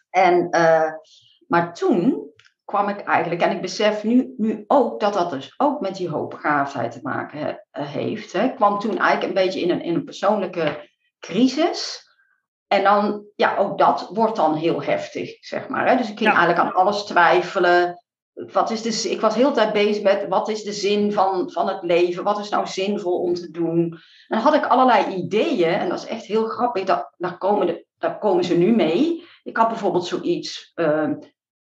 En, uh, maar toen kwam ik eigenlijk, en ik besef nu, nu ook dat dat dus ook met die hoogbegaafdheid te maken heeft. Hè. Ik kwam toen eigenlijk een beetje in een, in een persoonlijke crisis. En dan, ja, ook dat wordt dan heel heftig, zeg maar. Hè? Dus ik ging eigenlijk aan alles twijfelen. Wat is de, ik was heel tijd bezig met wat is de zin van, van het leven? Wat is nou zinvol om te doen? En dan had ik allerlei ideeën. En dat is echt heel grappig. Dat, daar, komen de, daar komen ze nu mee. Ik had bijvoorbeeld zoiets. Uh,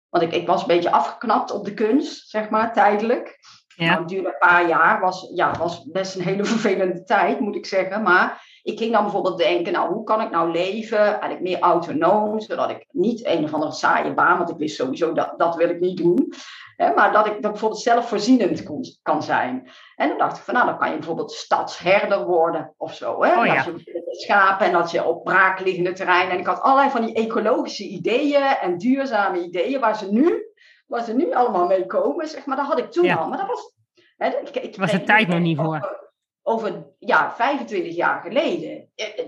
want ik, ik was een beetje afgeknapt op de kunst, zeg maar, tijdelijk. Ja. Nou, het duurde een paar jaar. Was, ja, was best een hele *laughs* vervelende tijd, moet ik zeggen. Maar ik ging dan bijvoorbeeld denken, nou, hoe kan ik nou leven? Eigenlijk meer autonoom, zodat ik niet een of andere saaie baan, want ik wist sowieso dat dat wil ik niet doen. Hè, maar dat ik dat bijvoorbeeld zelfvoorzienend kon, kan zijn. En dan dacht ik van, nou, dan kan je bijvoorbeeld stadsherder worden of zo. Hè? Oh, ja. Dat je schapen en dat je op braakliggende terreinen. En ik had allerlei van die ecologische ideeën en duurzame ideeën waar ze nu, waar ze nu allemaal mee komen. Zeg maar, dat had ik toen al. Maar dat was... Hè, ik,
ik, was de tijd nog niet voor
over ja, 25 jaar geleden. Eh, eh,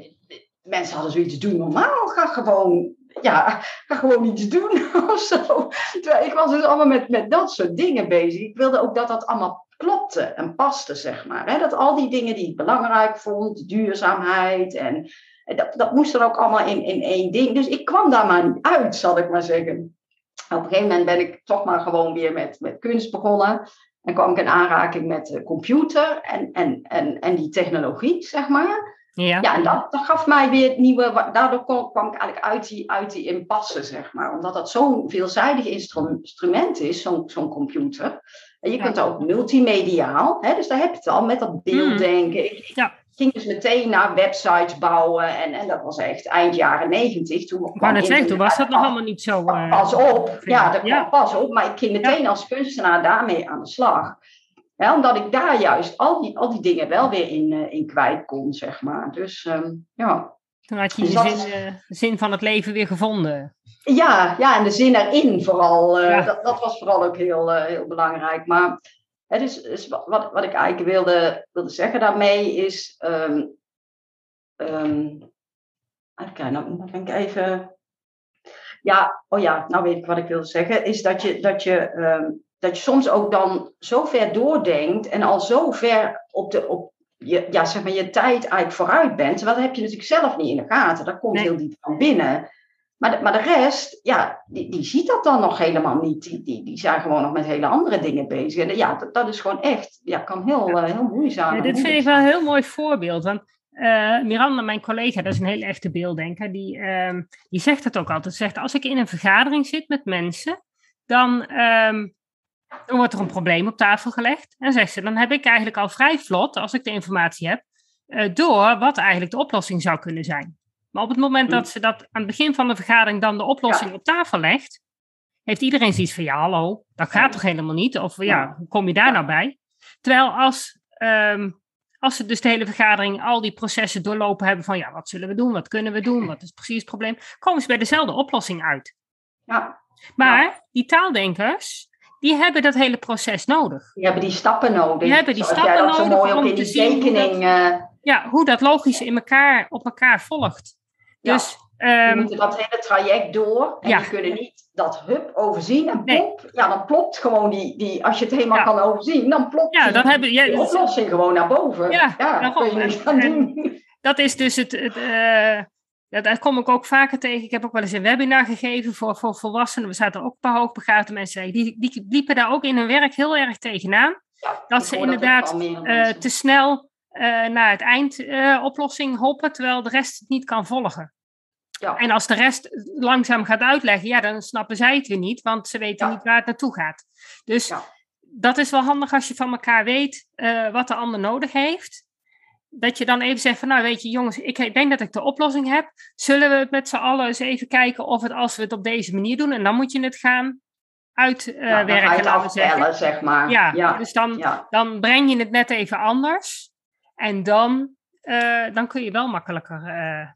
mensen hadden zoiets, doen normaal, ga gewoon, ja, ga gewoon iets doen *laughs* of zo. Ik was dus allemaal met, met dat soort dingen bezig. Ik wilde ook dat dat allemaal klopte en paste, zeg maar. Dat al die dingen die ik belangrijk vond, duurzaamheid en dat, dat moest er ook allemaal in, in één ding. Dus ik kwam daar maar niet uit, zal ik maar zeggen. Op een gegeven moment ben ik toch maar gewoon weer met, met kunst begonnen. En kwam ik in aanraking met de computer en, en, en, en die technologie, zeg maar. Ja, ja en dat, dat gaf mij weer nieuwe. Daardoor kwam ik eigenlijk uit die, uit die impasse, zeg maar. Omdat dat zo'n veelzijdig instrument is, zo'n zo'n computer. En je kunt ook multimediaal, hè, dus daar heb je het al met dat beelddenken. Hmm. Ik ja. Ging dus meteen naar websites bouwen en, en dat was echt eind jaren negentig.
Toen, maar toen was dat nog allemaal niet zo.
Uh, pas op, ja, dat ja. pas op. Maar ik ging meteen als kunstenaar daarmee aan de slag. Ja, omdat ik daar juist al die, al die dingen wel weer in, uh, in kwijt kon, zeg maar. Dus um, ja.
Toen had je dus de, zin, uh, de zin van het leven weer gevonden.
Ja, ja en de zin erin vooral. Dat, dat was vooral ook heel, heel belangrijk. Maar is wat, wat ik eigenlijk wilde, wilde zeggen daarmee is... Um, um, nou ben ik even... Ja, oh ja, nou weet ik wat ik wilde zeggen. Is dat je, dat je dat je soms ook dan zo ver doordenkt en al zo ver op, de, op je, ja, zeg maar, je tijd eigenlijk vooruit bent. Terwijl dat heb je natuurlijk zelf niet in de gaten. Dat komt heel diep van binnen. Maar de, maar de rest, ja, die, die ziet dat dan nog helemaal niet. Die, die, die zijn gewoon nog met hele andere dingen bezig. En ja, dat, dat is gewoon echt, ja, kan heel. Uh, heel moeizaam.
Ja, dit vind ik wel een heel mooi voorbeeld. Want uh, Miranda, mijn collega, dat is een hele echte beelddenker, die, uh, die zegt het ook altijd. Zegt, als ik in een vergadering zit met mensen, dan, ehm, dan wordt er een probleem op tafel gelegd. En zegt ze, dan heb ik eigenlijk al vrij vlot, als ik de informatie heb, uh, door wat eigenlijk de oplossing zou kunnen zijn. Maar op het moment dat ze dat aan het begin van de vergadering dan de oplossing op tafel legt, heeft iedereen zoiets van, ja hallo, dat gaat toch helemaal niet? Of ja, hoe kom je daar nou bij? Terwijl als, um, als ze dus de hele vergadering al die processen doorlopen hebben van, ja, wat zullen we doen? Wat kunnen we doen? Wat is precies het probleem? Komen ze bij dezelfde oplossing uit.
Ja.
Maar die taaldenkers, die hebben dat hele proces nodig.
Die hebben die stappen nodig.
Die hebben die stappen nodig zo mooi om te zien tekening, hoe dat, uh... ja, hoe dat logisch in elkaar, op elkaar volgt. Dus,
ja, um, moeten dat hele traject door. En ja. kunnen niet dat hup overzien en plop. Nee. Ja, dan plopt gewoon die, die als je het helemaal ja. kan overzien, dan plopt
ja, dan
die,
hebben, ja,
die oplossing gewoon naar boven.
Ja, kun je niet gaan doen. Dat is dus het, het uh, ja, daar kom ik ook vaker tegen. Ik heb ook wel eens een webinar gegeven voor, voor volwassenen. We zaten ook een paar hoogbegaafde mensen. Die, die liepen daar ook in hun werk heel erg tegenaan. Dat ze inderdaad uh, te snel naar het eindoplossing uh, hoppen, terwijl de rest het niet kan volgen. Ja. En als de rest langzaam gaat uitleggen, ja, dan snappen zij het weer niet, want ze weten ja. niet waar het naartoe gaat. Dus dat is wel handig als je van elkaar weet uh, wat de ander nodig heeft dat je dan even zegt van, nou weet je jongens, ik denk dat ik de oplossing heb. Zullen we het met z'n allen eens even kijken of het, als we het op deze manier doen, en dan moet je het gaan uitwerken, uh, ja, laten we zeggen.
zeg maar.
Ja, ja. dus dan, ja. dan breng je het net even anders. En dan, uh, dan kun je wel makkelijker uh,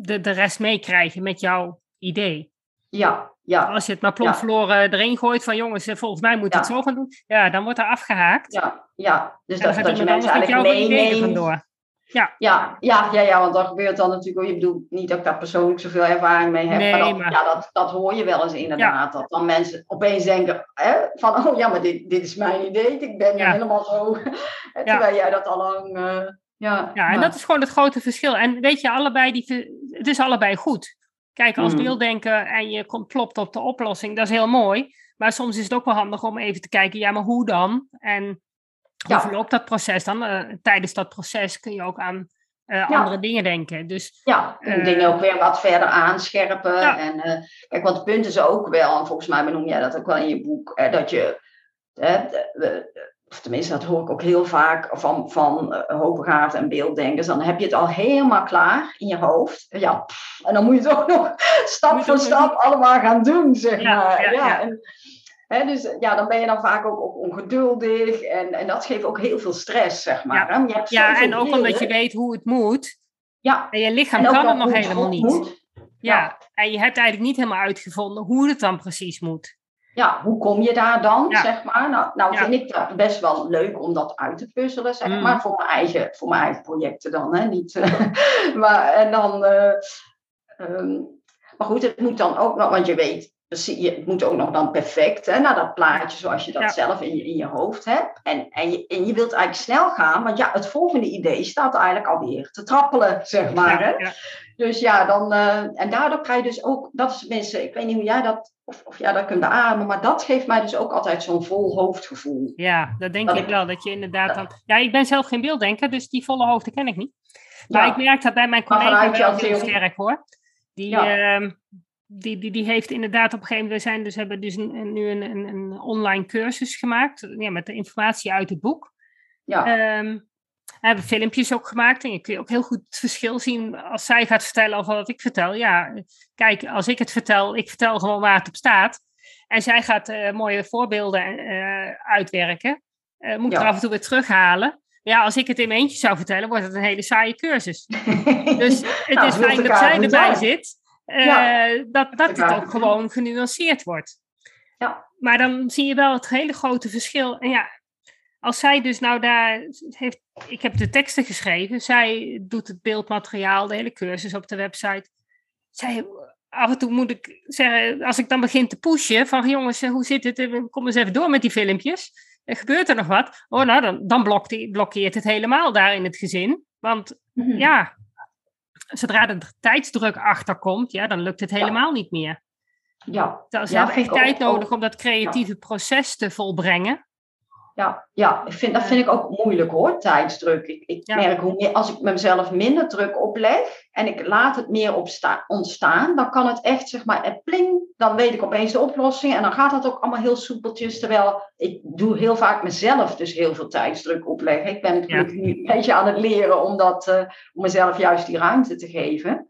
de, de rest meekrijgen met jouw idee.
Ja, ja.
Als je het maar plomp verloren erin gooit van jongens, volgens mij moet het zo gaan doen. Ja, dan wordt er afgehaakt.
Ja, ja. dus dat, dat je mensen eigenlijk meeneemt. Ja. Ja, ja, ja, ja, want dan gebeurt dan natuurlijk, je bedoelt niet dat ik daar persoonlijk zoveel ervaring mee heb,
nee,
maar, dat,
maar...
Ja, dat, dat hoor je wel eens inderdaad, ja. dat dan mensen opeens denken hè, van, oh ja, maar dit, dit is mijn idee, ik ben ja. helemaal zo, *laughs* terwijl jij dat al lang... Uh, ja,
ja, en dat is gewoon het grote verschil. En weet je, allebei die, het is allebei goed. Kijk, als mm. beelddenken en je komt, klopt op de oplossing, dat is heel mooi. Maar soms is het ook wel handig om even te kijken, ja, maar hoe dan? En hoe ja. verloopt dat proces dan? Uh, tijdens dat proces kun je ook aan uh, ja. andere dingen denken. Dus,
ja, uh, dingen ook weer wat verder aanscherpen. Ja. En kijk, want het punt is ook wel, en volgens mij benoem jij dat ook wel in je boek, dat je of tenminste, dat hoor ik ook heel vaak van, van hoogbegaafden en beelddenkers, dan heb je het al helemaal klaar in je hoofd. Ja, pff, en dan moet je het *laughs* ook nog stap voor stap allemaal gaan doen, zeg maar.
Ja,
ja, en, dus ja, dan ben je dan vaak ook, ook ongeduldig en, en dat geeft ook heel veel stress, zeg maar.
Ja,
je hebt
ja en ook omdat je weet hoe het moet.
Ja.
En je lichaam en kan het nog helemaal niet. Moet. Ja. en je hebt eigenlijk niet helemaal uitgevonden hoe het dan precies moet
ja, hoe kom je daar dan, ja. zeg maar? Nou, nou vind ik dat best wel leuk om dat uit te puzzelen, zeg mm. maar, voor mijn, eigen, voor mijn eigen projecten dan, hè, niet... Uh, *laughs* maar, en dan... Uh, um, maar goed, het moet dan ook nog, want je weet, het moet ook nog dan perfect, hè, naar dat plaatje zoals je dat ja. zelf in je, in je hoofd hebt. En, en, je, en je wilt eigenlijk snel gaan, want ja, het volgende idee staat eigenlijk alweer te trappelen, zeg maar. Hè? Dus ja, dan, uh, en daardoor krijg je dus ook, dat is mensen, ik weet niet hoe jij dat of, of ja, dat kunt beamen. Maar dat geeft mij dus ook altijd zo'n vol hoofdgevoel.
Ja, dat denk dat ik, ik, wel. Dat je inderdaad dan... Ja, ik ben zelf geen beelddenker, dus die volle hoofden ken ik niet. Maar ik merk dat bij mijn
Maar
collega
vanuit
wel heel sterk hoor. Die,
Ja.
ehm, die, die, die heeft inderdaad op een gegeven moment, we zijn dus, hebben dus een, nu een, een, een online cursus gemaakt. Ja, met de informatie uit het boek.
Ja,
Ehm, we hebben filmpjes ook gemaakt en je kun je ook heel goed het verschil zien als zij gaat vertellen over wat ik vertel. Ja, kijk, als ik het vertel, ik vertel gewoon waar het op staat. En zij gaat eh, mooie voorbeelden eh, uitwerken. Eh, moet ik
Ja.
er af en toe weer terughalen. Ja, als ik het in mijn eentje zou vertellen, wordt het een hele saaie cursus. *laughs* Dus het
Nou,
is fijn dat zij erbij zit. Eh,
Ja.
dat, dat het ook gewoon genuanceerd wordt.
Ja.
Maar dan zie je wel het hele grote verschil. En ja, als zij dus nou daar heeft, ik heb de teksten geschreven, zij doet het beeldmateriaal, de hele cursus op de website. Zij, af en toe moet ik zeggen, als ik dan begin te pushen, van jongens, eh, hoe zit het? Eh, Kom eens even door met die filmpjes. Er gebeurt er nog wat? Oh, nou, dan, dan blokkeert het helemaal daar in het gezin. Want
Mhm.
ja, zodra er tijdsdruk achter komt, ja, dan lukt het helemaal niet meer.
ja,
Ze
Ja,
hebben echt tijd nodig
ook-
om dat creatieve proces te volbrengen.
Ja, ja. Ik vind, dat vind ik ook moeilijk hoor, tijdsdruk. Ik, ik
Ja.
merk hoe meer, als ik mezelf minder druk opleg en ik laat het meer opsta- ontstaan, dan kan het echt, zeg maar, eh, pling, dan weet ik opeens de oplossing en dan gaat dat ook allemaal heel soepeltjes. Terwijl ik doe heel vaak mezelf dus heel veel tijdsdruk opleggen. Ik ben gelukkig nu een beetje aan het leren om, dat, eh, om mezelf juist die ruimte te geven.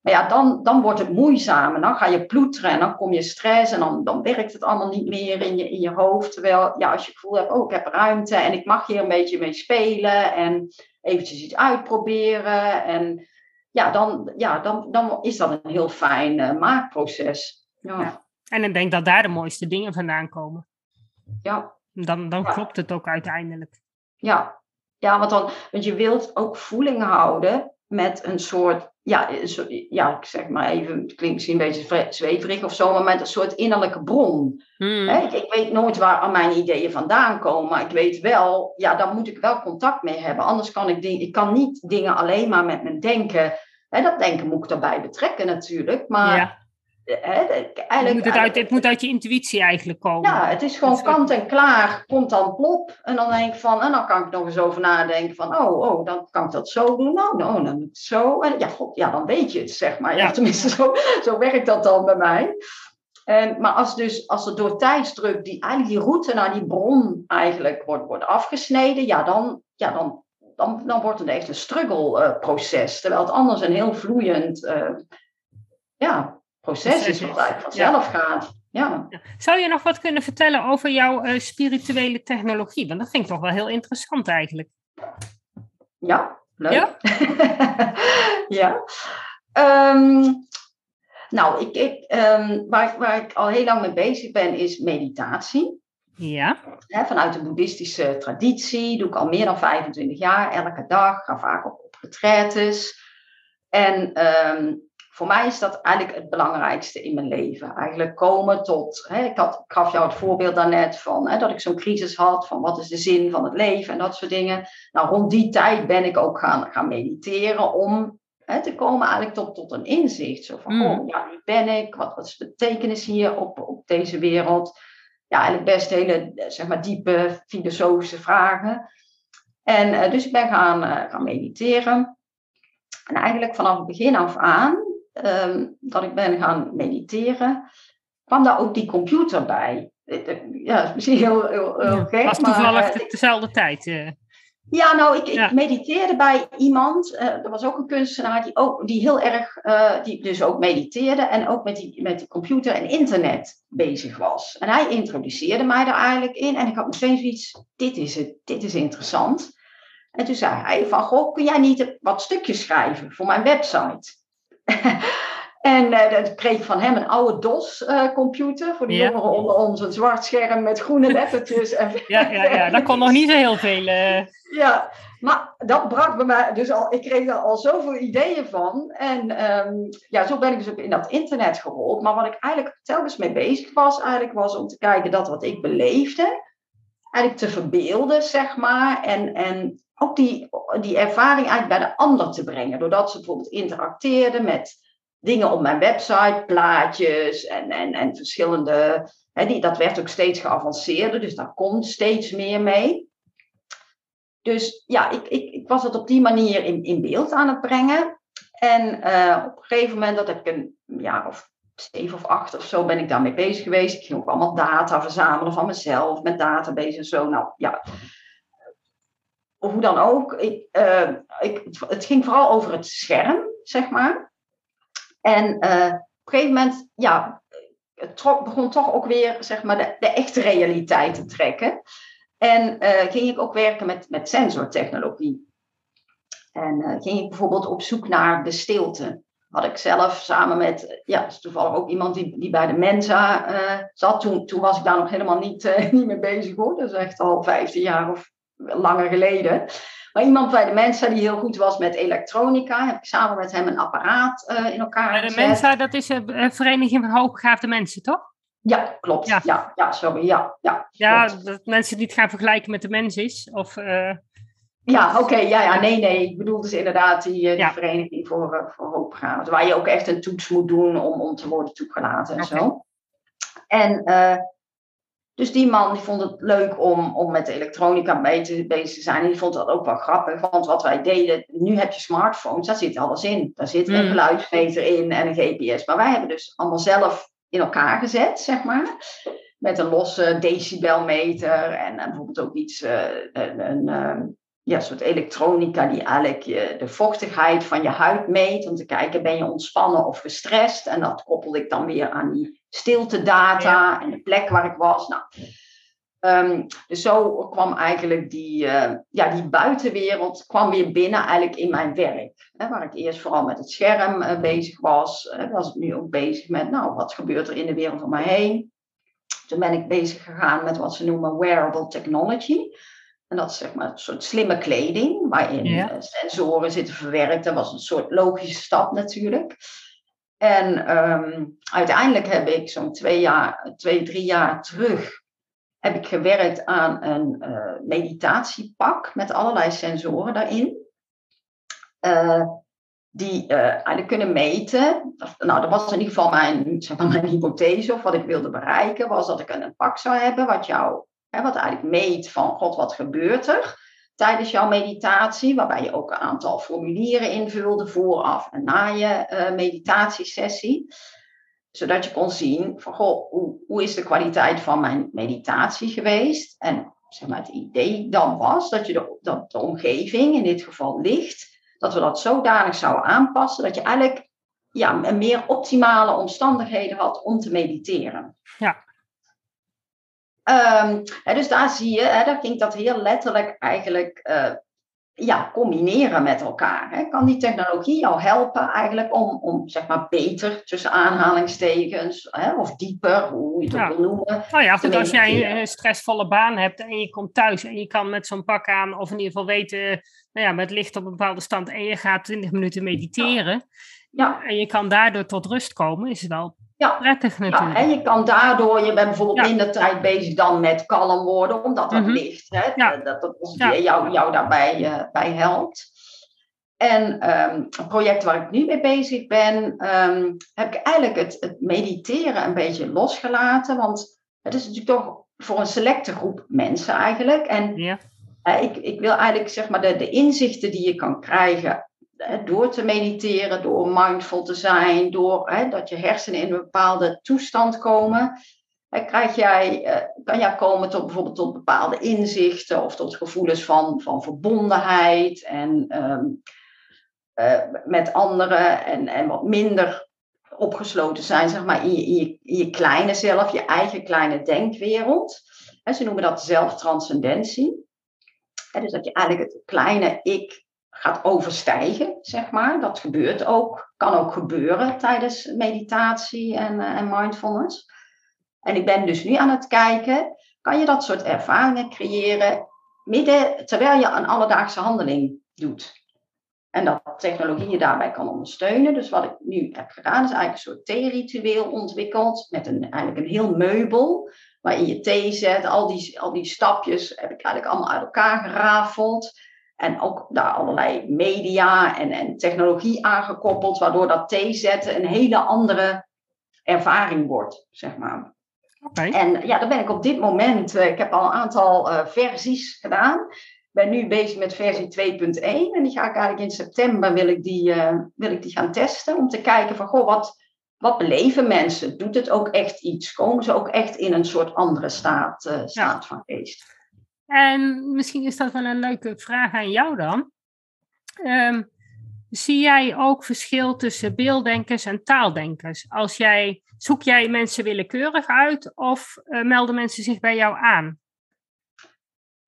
Maar ja, dan, dan wordt het moeizamer. Dan ga je ploeteren en dan kom je stress en dan, dan werkt het allemaal niet meer in je, in je hoofd. Terwijl ja, als je het gevoel hebt, oh, ik heb ruimte en ik mag hier een beetje mee spelen en eventjes iets uitproberen. En ja, dan, ja, dan, dan is dat een heel fijn eh, maakproces. Ja,
Ja. En ik denk dat daar de mooiste dingen vandaan komen.
ja,
Dan, dan
Ja.
klopt het ook uiteindelijk.
ja. ja want, dan, want je wilt ook voeling houden met een soort, ja, ja ik zeg maar even, het klinkt misschien een beetje zwe- zweverig of zo, maar met een soort innerlijke bron.
Hmm.
Ik, ik weet nooit waar al mijn ideeën vandaan komen, maar ik weet wel, ja, daar moet ik wel contact mee hebben. Anders kan ik, ik kan niet dingen alleen maar met mijn denken. Hè, dat denken moet ik daarbij betrekken natuurlijk, maar
ja.
Eigenlijk,
moet het, uit, het moet uit je intuïtie eigenlijk komen.
ja, het is gewoon kant en klaar, komt dan plop. En dan denk ik van, en dan kan ik nog eens over nadenken van, oh, oh, dan kan ik dat zo doen. Nou, nou dan zo. En ja, god, ja, dan weet je het, zeg maar. Ja,
Ja.
tenminste, zo, zo werkt dat dan bij mij. En, maar als, dus, als er door tijdsdruk die, eigenlijk die route naar die bron eigenlijk wordt, wordt afgesneden, ja, dan, ja, dan, dan, dan wordt het echt een struggle eh, proces. Terwijl het anders een heel vloeiend eh, ja, proces is, wat eigenlijk vanzelf gaat. Ja.
Zou je nog wat kunnen vertellen over jouw eh, spirituele technologie? Want dat vind ik toch wel heel interessant eigenlijk.
Ja, leuk.
Ja? *laughs*
ja. Ehm, nou, ik, ik, ehm, waar, ik- waar ik al heel lang mee bezig ben, is meditatie.
Ja.
Vanuit de boeddhistische traditie doe ik al meer dan 25 jaar, elke dag. Ga vaak op, op retraites. En ehm, voor mij is dat eigenlijk het belangrijkste in mijn leven. Eigenlijk komen tot, hè, ik, had, ik gaf jou het voorbeeld daarnet van hè, dat ik zo'n crisis had, van wat is de zin van het leven en dat soort dingen. Nou, rond die tijd ben ik ook gaan, gaan mediteren om hè, te komen eigenlijk tot, tot een inzicht. Zo van,
Mm.
oh ja, wie ben ik? Wat, wat is de betekenis hier op, op deze wereld? Ja, eigenlijk best hele, zeg maar, diepe filosofische vragen. En eh, dus ik ben gaan, eh, gaan mediteren. En eigenlijk vanaf het begin af aan, ehm, dat ik ben gaan mediteren, kwam daar ook die computer bij. Eh, eh, Ja, dat is misschien heel, heel, heel
Ja,
gek,
was
maar,
toevallig
eh,
te- dezelfde tijd. eh.
ja, nou, ik, ik mediteerde bij iemand. eh, er was ook een kunstenaar die, ook, die heel erg, eh, die dus ook mediteerde en ook met die, met die computer en internet bezig was. En hij introduceerde mij daar eigenlijk in en ik had meteen zoiets, dit is het, dit is interessant. En toen zei hij van, goh, kun jij niet wat stukjes schrijven voor mijn website? *laughs* en eh dat kreeg ik van hem een oude DOS-computer, voor de
Ja.
jongeren onder ons, een zwart scherm met groene *laughs* lettertjes. En
Ja, ja, ja, daar kon nog niet zo heel veel. eh,
ja, maar dat brak bij mij dus al. Ik kreeg daar al zoveel ideeën van. En ehm, ja, zo ben ik dus ook in dat internet gerold. Maar wat ik eigenlijk telkens mee bezig was, eigenlijk was om te kijken dat wat ik beleefde, eigenlijk te verbeelden, zeg maar. En, en ook die, die ervaring eigenlijk bij de ander te brengen. Doordat ze bijvoorbeeld interacteerden met dingen op mijn website, plaatjes en, en, en verschillende. Hè, die, dat werd ook steeds geavanceerder, dus daar komt steeds meer mee. Dus ja, ik, ik, ik was het op die manier in, in beeld aan het brengen. En op een gegeven moment, dat heb ik een jaar of zeven of acht of zo ben ik daarmee bezig geweest. Ik ging ook allemaal data verzamelen van mezelf met database en zo. Nou ja, hoe dan ook. Ik, ik, het ging vooral over het scherm, zeg maar. En op een gegeven moment, ja, het begon toch ook weer zeg maar, de, de echte realiteit te trekken. En uh, ging ik ook werken met, met sensortechnologie. En ging ik bijvoorbeeld op zoek naar de stilte. Had ik zelf samen met, ja, toevallig ook iemand die, die bij de Mensa zat. Toen, toen was ik daar nog helemaal niet, *laughs* niet mee bezig hoor. Dat is echt al 15 jaar of langer geleden. Maar iemand bij de Mensa die heel goed was met elektronica, heb ik samen met hem een apparaat uh, in elkaar
gezet. De Mensa, dat is een vereniging van hoogbegaafde mensen, toch?
Ja, klopt. Ja, ja, ja sorry. Ja, ja,
ja dat mensen niet gaan vergelijken met de mens is. Of, uh...
Ja, oké. Okay, ja, ja, nee, nee. Ik bedoel dus inderdaad die, die ja. vereniging voor, uh, voor. Waar je ook echt een toets moet doen om, om te worden toegelaten en okay. zo. En dus die man die vond het leuk om, om met de elektronica bezig te zijn. En die vond dat ook wel grappig. Want wat wij deden, nu heb je smartphones, daar zit alles in. Daar zit een geluidsmeter in en een GPS. Maar wij hebben dus allemaal zelf in elkaar gezet, zeg maar. Met een losse decibelmeter en, en bijvoorbeeld ook iets, uh, een, een, een ja, soort elektronica die eigenlijk je, de vochtigheid van je huid meet. Om te kijken, ben je ontspannen of gestrest? En dat koppelde ik dan weer aan die stiltedata ja. en de plek waar ik was. Nou, um, dus zo kwam eigenlijk die, uh, ja, die buitenwereld kwam weer binnen eigenlijk in mijn werk. Hè, waar ik eerst vooral met het scherm uh, bezig was. Uh, was ik nu ook bezig met, nou, wat gebeurt er in de wereld om me heen? Toen ben ik bezig gegaan met wat ze noemen wearable technology. En dat is zeg maar een soort slimme kleding, waarin ja. sensoren zitten verwerkt. Dat was een soort logische stap natuurlijk. En um, uiteindelijk heb ik zo'n twee, jaar, twee, drie jaar terug heb ik gewerkt aan een uh, meditatiepak met allerlei sensoren daarin. Uh, die uh, eigenlijk kunnen meten. Nou, dat was in ieder geval mijn, zeg maar, mijn hypothese of wat ik wilde bereiken, was dat ik een pak zou hebben wat jou Hè, wat eigenlijk meet van, god, wat gebeurt er tijdens jouw meditatie, waarbij je ook een aantal formulieren invulde vooraf en na je uh, meditatiesessie. Zodat je kon zien van, goh, hoe, hoe is de kwaliteit van mijn meditatie geweest? En zeg maar, het idee dan was dat, je de, dat de omgeving, in dit geval licht, dat we dat zodanig zouden aanpassen dat je eigenlijk ja, meer optimale omstandigheden had om te mediteren.
Ja.
Um, hè, dus daar zie je, hè, daar ging dat heel letterlijk eigenlijk uh, ja, combineren met elkaar. Hè. Kan die technologie jou helpen eigenlijk om, om zeg maar beter tussen aanhalingstekens hè, of dieper, hoe je het ja. wil noemen.
Nou ja, goed, als jij een stressvolle baan hebt en je komt thuis en je kan met zo'n pak aan of in ieder geval weten, nou ja, met licht op een bepaalde stand en je gaat 20 minuten mediteren. Ja. En je kan daardoor tot rust komen, is het wel ja. prettig natuurlijk.
Ja, en je kan daardoor, je bent bijvoorbeeld ja. minder tijd bezig dan met kalm worden, omdat dat mm -hmm. licht, hè, ja. dat, dat, jou, jou daarbij uh, bij helpt. En um, het project waar ik nu mee bezig ben, um, heb ik eigenlijk het, het, mediteren een beetje losgelaten. Want het is natuurlijk toch voor een selecte groep mensen eigenlijk. En ja. uh, ik, ik wil eigenlijk zeg maar de, de inzichten die je kan krijgen door te mediteren, door mindful te zijn, door hè, dat je hersenen in een bepaalde toestand komen, hè, krijg jij, uh, kan jij komen tot bijvoorbeeld tot bepaalde inzichten of tot gevoelens van, van verbondenheid en um, uh, met anderen en, en wat minder opgesloten zijn, zeg maar, in je, in, je, in je kleine zelf, je eigen kleine denkwereld. Hè, ze noemen dat zelftranscendentie. dus dat je eigenlijk het kleine ik gaat overstijgen, zeg maar. Dat gebeurt ook, kan ook gebeuren tijdens meditatie en, uh, en mindfulness. En ik ben dus nu aan het kijken, kan je dat soort ervaringen creëren midden terwijl je een alledaagse handeling doet. En dat technologie je daarbij kan ondersteunen. Dus wat ik nu heb gedaan, is eigenlijk een soort theeritueel ontwikkeld. Met een, eigenlijk een heel meubel. Waarin je thee zet. Al die, al die stapjes heb ik eigenlijk allemaal uit elkaar gerafeld. En ook daar allerlei media en, en technologie aangekoppeld, waardoor dat theezetten een hele andere ervaring wordt, zeg maar.
Okay.
En ja, daar ben ik op dit moment, uh, ik heb al een aantal uh, versies gedaan. ben nu bezig met versie 2.1 en die ga ik eigenlijk in september wil ik die, wil ik die gaan testen om te kijken van goh, wat, wat beleven mensen? Doet het ook echt iets? Komen ze ook echt in een soort andere staat, staat van geest?
En misschien is dat wel een leuke vraag aan jou dan. Um, zie jij ook verschil tussen beelddenkers en taaldenkers? Als jij, zoek jij mensen willekeurig uit of uh, melden mensen zich bij jou aan?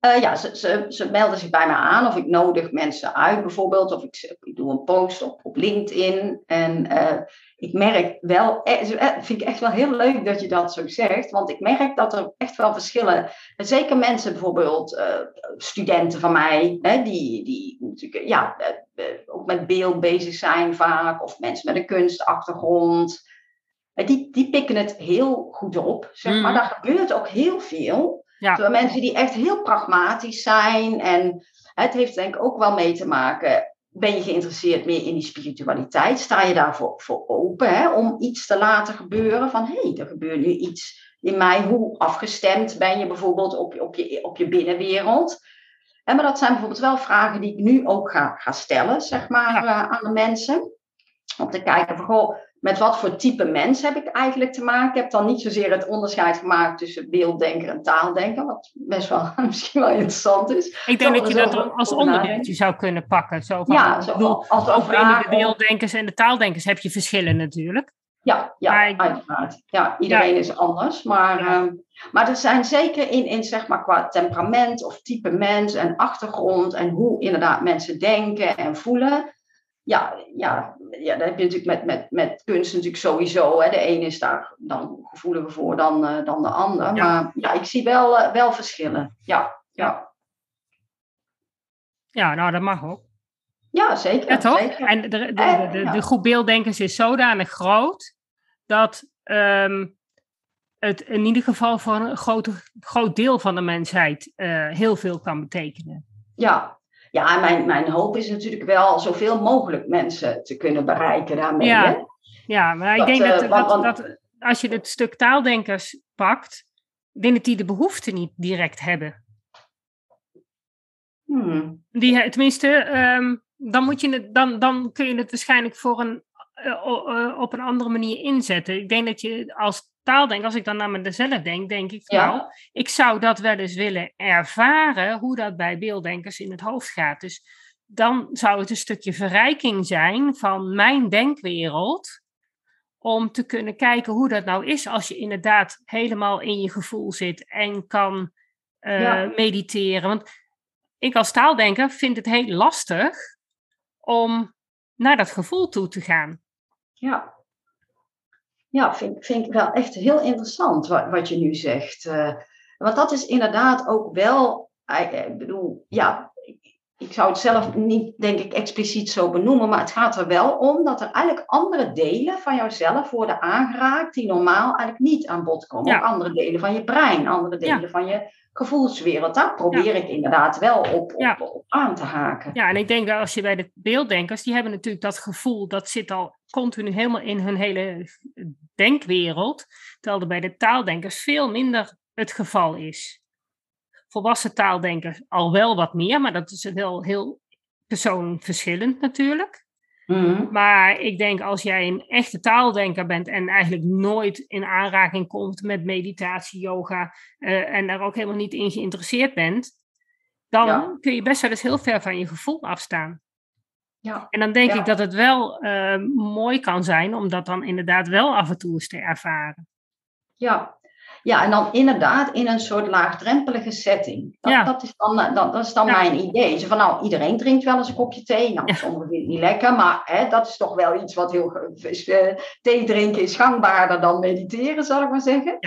Uh, ja, ze, ze, ze, melden zich bij mij aan of ik nodig mensen uit bijvoorbeeld. Of ik, ik doe een post op, op LinkedIn. En uh, ik merk wel, vind ik echt wel heel leuk dat je dat zo zegt. Want ik merk dat er echt wel verschillen. Zeker mensen bijvoorbeeld, uh, studenten van mij, hè, die, die natuurlijk ja, ook met beeld bezig zijn vaak. Of mensen met een kunstachtergrond. Die, die pikken het heel goed op, zeg maar. Mm. Daar gebeurt ook heel veel. Ja. Terwijl mensen die echt heel pragmatisch zijn. En het heeft denk ik ook wel mee te maken. Ben je geïnteresseerd meer in die spiritualiteit? Sta je daarvoor voor open hè? om iets te laten gebeuren? Van hé, hey, er gebeurt nu iets in mij. Hoe afgestemd ben je bijvoorbeeld op, op, je, op je binnenwereld? En maar dat zijn bijvoorbeeld wel vragen die ik nu ook ga, ga stellen, zeg maar, uh, aan de mensen. Om te kijken van, goh, met wat voor type mens heb ik eigenlijk te maken? Ik heb dan niet zozeer het onderscheid gemaakt tussen beelddenker en taaldenker, wat best wel *laughs* misschien wel interessant is.
Ik denk dat je dat als onderdeeltje zou kunnen pakken. Zo van, ja, zo, bedoel, als over de beelddenkers en de taaldenkers heb je verschillen natuurlijk.
Ja, ja uiteraard. Ja, iedereen is anders. Maar, uh, maar er zijn zeker in, in, zeg maar, qua temperament of type mens en achtergrond en hoe inderdaad mensen denken en voelen ja, ja, ja, dat heb je natuurlijk met, met, met kunst natuurlijk sowieso. Hè. De een is daar dan gevoeliger voor dan, uh, dan de ander. Maar ja, ik zie wel, uh, wel verschillen. Ja, ja.
Ja, nou, dat mag ook.
Ja, zeker.
Ja, toch? Zeker. En de, de, de, de, de groep beelddenkers is zodanig groot dat um, het in ieder geval voor een groot, groot deel van de mensheid uh, heel veel kan betekenen.
Ja, ja, mijn, mijn hoop is natuurlijk wel zoveel mogelijk mensen te kunnen bereiken daarmee.
Ja, hè? ja maar ik denk dat, uh, dat, dat, als je het stuk taaldenkers pakt, ik denk dat die de behoefte niet direct hebben. Hmm. Die, tenminste, um, dan, moet je het, dan, dan kun je het waarschijnlijk voor een, uh, op een andere manier inzetten. Ik denk dat je als taaldenk, als ik dan naar mezelf denk, denk ik, ja. nou, ik zou dat wel eens willen ervaren, hoe dat bij beelddenkers in het hoofd gaat. Dus dan zou het een stukje verrijking zijn van mijn denkwereld, om te kunnen kijken hoe dat nou is als je inderdaad helemaal in je gevoel zit en kan uh, mediteren. Want ik als taaldenker vind het heel lastig om naar dat gevoel toe te gaan.
Ja, ja, vind, vind ik wel echt heel interessant wat, wat je nu zegt. Uh, want dat is inderdaad ook wel, ik bedoel, ja, ik, zou het zelf niet, denk ik, expliciet zo benoemen, maar het gaat er wel om dat er eigenlijk andere delen van jouzelf worden aangeraakt die normaal eigenlijk niet aan bod komen. Ook andere delen van je brein, andere delen van je gevoelswereld. Daar probeer ik inderdaad wel op, op, op, aan te haken.
Ja, en ik denk dat als je bij de beelddenkers, die hebben natuurlijk dat gevoel, dat zit al continu helemaal in hun hele denkwereld, terwijl er bij de taaldenkers veel minder het geval is. Volwassen taaldenkers al wel wat meer, maar dat is wel heel persoonverschillend natuurlijk. Mhm. Maar ik denk als jij een echte taaldenker bent en eigenlijk nooit in aanraking komt met meditatie, yoga uh, en daar ook helemaal niet in geïnteresseerd bent, dan kun je best wel eens heel ver van je gevoel afstaan. Ja. En dan denk ik dat het wel uh, mooi kan zijn om dat dan inderdaad wel af en toe eens te ervaren.
Ja, ja, en dan inderdaad in een soort laagdrempelige setting. Dat, ja. dat is dan, eh, dat, dat is dan mijn idee. Zo van, nou, iedereen drinkt wel eens een kopje thee. Nou, sommigen vinden het niet lekker, maar hè, dat is toch wel iets wat heel... Uh, thee drinken is gangbaarder dan mediteren, zal ik maar zeggen.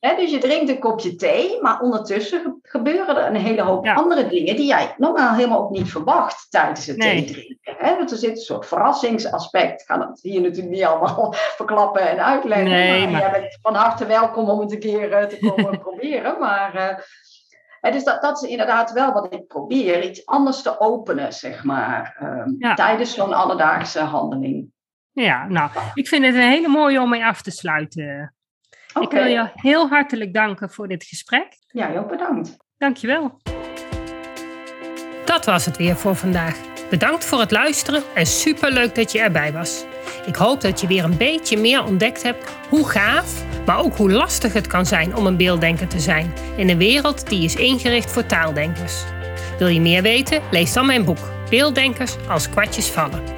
Dus je drinkt een kopje thee, maar ondertussen gebeuren er een hele hoop andere dingen die jij normaal helemaal ook niet verwacht tijdens het thee drinken. He, want er zit een soort verrassingsaspect. Ik ga het hier natuurlijk niet allemaal *laughs* verklappen en uitleggen. Nee, maar, jij bent van harte welkom om het een keer uh, te komen *laughs* proberen. Maar uh, dus dat, dat is inderdaad wel wat ik probeer. Iets anders te openen, zeg maar, uh, tijdens zo'n alledaagse handeling.
Ja, nou, ik vind het een hele mooie om mee af te sluiten. Ik wil je heel hartelijk danken voor dit gesprek.
Ja, ook bedankt.
Dankjewel. Dat was het weer voor vandaag. Bedankt voor het luisteren en superleuk dat je erbij was. Ik hoop dat je weer een beetje meer ontdekt hebt hoe gaaf, maar ook hoe lastig het kan zijn om een beelddenker te zijn in een wereld die is ingericht voor taaldenkers. Wil je meer weten? Lees dan mijn boek Beelddenkers als kwartjes vallen.